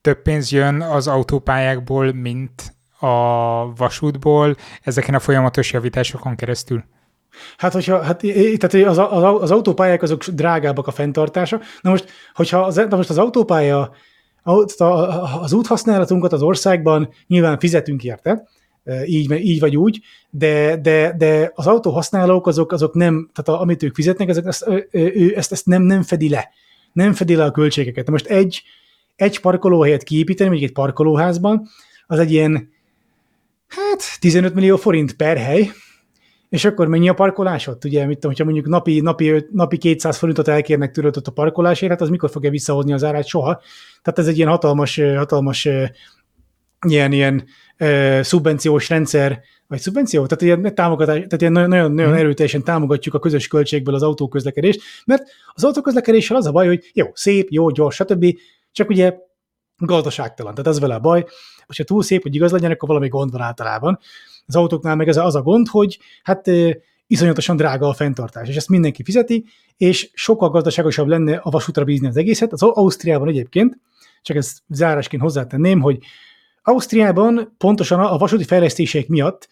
Több pénz jön az autópályákból, mint a vasútból ezeken a folyamatos javításokon keresztül? Hát, hogyha, hát, tehát az, az, az autópályák azok drágábbak a fenntartása. Na most, hogyha az, na most az autópálya, az úthasználatunkat az országban nyilván fizetünk érte, így, így vagy úgy, de, de, de az autóhasználók azok, azok nem, tehát amit ők fizetnek, ezek, ezt, ő, ezt, ezt nem, nem fedi le. Nem fedi le a költségeket. Na most egy, egy parkolóhelyet kiépíteni, mondjuk egy parkolóházban, az egy ilyen, hát 15 millió forint per hely, és akkor mennyi a parkolásod? Ugye, mit tudom, hogyha mondjuk napi, napi, napi 200 forintot elkérnek tőled ott a parkolásért, hát az mikor fogja visszahozni az árát? Soha. Tehát ez egy ilyen hatalmas, hatalmas ilyen, ilyen uh, szubvenciós rendszer, vagy szubvenció? Tehát ilyen támogatás, tehát ilyen nagyon, nagyon, nagyon hmm. erőteljesen támogatjuk a közös költségből az autóközlekedést, mert az autóközlekedéssel az a baj, hogy jó, szép, jó, gyors, stb., csak ugye gazdaságtalan. Tehát ez vele a baj, hogyha túl szép, hogy igaz legyen, akkor valami gond van általában. Az autóknál meg ez az a gond, hogy hát iszonyatosan drága a fenntartás, és ezt mindenki fizeti, és sokkal gazdaságosabb lenne a vasútra bízni az egészet. Az Ausztriában egyébként, csak ezt zárásként hozzátenném, hogy Ausztriában pontosan a vasúti fejlesztések miatt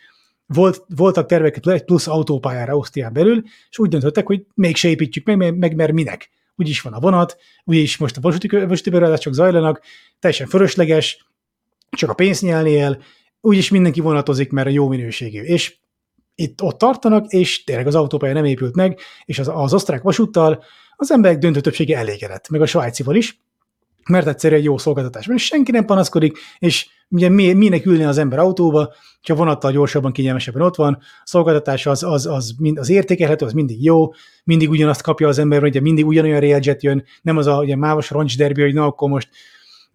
volt, voltak tervek egy plusz autópályára Ausztrián belül, és úgy döntöttek, hogy mégse építjük meg, meg mert minek. Úgyis van a vonat, úgyis most a vasúti, vasúti beruházások zajlanak, teljesen fölösleges, csak a pénzt nyelni el, úgyis mindenki vonatozik, mert jó minőségű. És itt ott tartanak, és tényleg az autópálya nem épült meg, és az, az osztrák vasúttal az emberek döntő többsége elégedett, meg a svájcival is, mert egyszerűen egy jó szolgáltatás és senki nem panaszkodik, és ugye mi, minek ülni az ember autóba, ha vonattal gyorsabban, kényelmesebben ott van, a szolgáltatás az, az, az, mind, az értékelhető, az mindig jó, mindig ugyanazt kapja az ember, ugye mindig ugyanolyan railjet jön, nem az a ugye, mávos roncsderbi, hogy na akkor most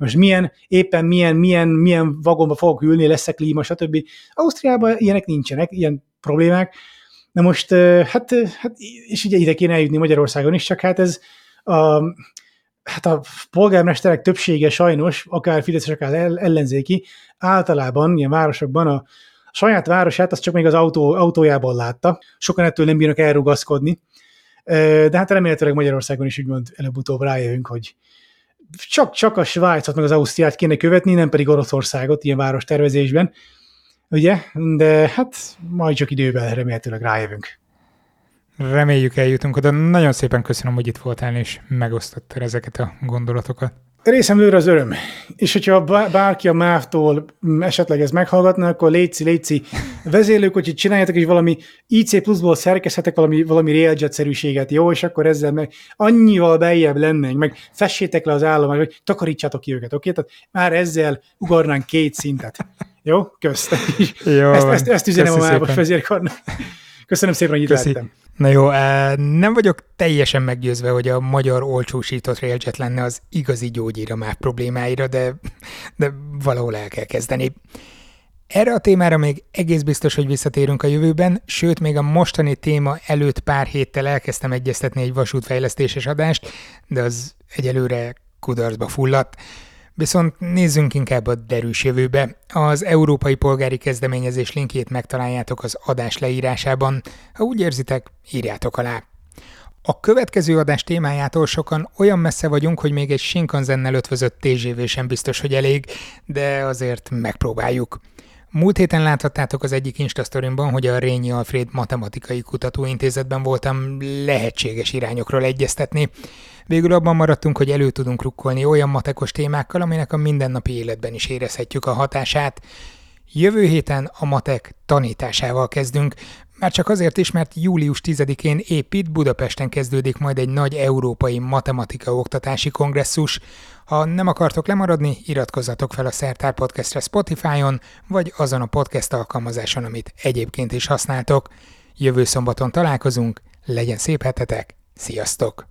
most milyen, éppen milyen, milyen, milyen vagonba fogok ülni, lesz-e klíma, stb. Ausztriában ilyenek nincsenek, ilyen problémák. Na most, hát, hát és ugye ide kéne eljutni Magyarországon is, csak hát ez a, hát a polgármesterek többsége sajnos, akár fideszes, akár ellenzéki, általában ilyen városokban a saját városát azt csak még az autó, autójában látta. Sokan ettől nem bírnak elrugaszkodni. De hát remélhetőleg Magyarországon is úgymond előbb-utóbb rájövünk, hogy csak, csak a Svájcot meg az Ausztriát kéne követni, nem pedig Oroszországot ilyen város tervezésben, ugye? De hát majd csak időben remélhetőleg rájövünk. Reméljük eljutunk oda. Nagyon szépen köszönöm, hogy itt voltál, és megosztottál ezeket a gondolatokat. Részemről az öröm. És hogyha bárki a MÁV-tól esetleg ez meghallgatna, akkor létszi, létszi, vezérlőkocsit csináljátok, és valami IC pluszból szerkezhetek valami, valami Railjet-szerűséget, jó? És akkor ezzel meg annyival beljebb lennénk, meg fessétek le az állomást, vagy takarítsátok ki őket, oké? Okay? Tehát már ezzel ugornánk két szintet. Jó? Köszönöm. Jó, ezt, ezt, ezt üzenem a MÁV-os vezérkarnak. Köszönöm szépen, hogy itt Köszi. lettem. Na jó, nem vagyok teljesen meggyőzve, hogy a magyar olcsósított Railjet lenne az igazi gyógyír a már problémáira, de, de valahol el kell kezdeni. Erre a témára még egész biztos, hogy visszatérünk a jövőben, sőt, még a mostani téma előtt pár héttel elkezdtem egyeztetni egy vasútfejlesztéses adást, de az egyelőre kudarcba fulladt. Viszont nézzünk inkább a derűs jövőbe. Az Európai Polgári Kezdeményezés linkjét megtaláljátok az adás leírásában. Ha úgy érzitek, írjátok alá. A következő adás témájától sokan olyan messze vagyunk, hogy még egy Shinkansen-nel ötvözött TGV sem biztos, hogy elég, de azért megpróbáljuk. Múlt héten láthattátok az egyik Instastorimban, hogy a Rényi Alfred Matematikai Kutatóintézetben voltam lehetséges irányokról egyeztetni. Végül abban maradtunk, hogy elő tudunk rukkolni olyan matekos témákkal, aminek a mindennapi életben is érezhetjük a hatását. Jövő héten a matek tanításával kezdünk, már csak azért is, mert július 10-én épp itt Budapesten kezdődik majd egy nagy európai matematika oktatási kongresszus. Ha nem akartok lemaradni, iratkozzatok fel a Szertár Podcastre Spotify-on, vagy azon a podcast alkalmazáson, amit egyébként is használtok. Jövő szombaton találkozunk, legyen szép hetetek, sziasztok!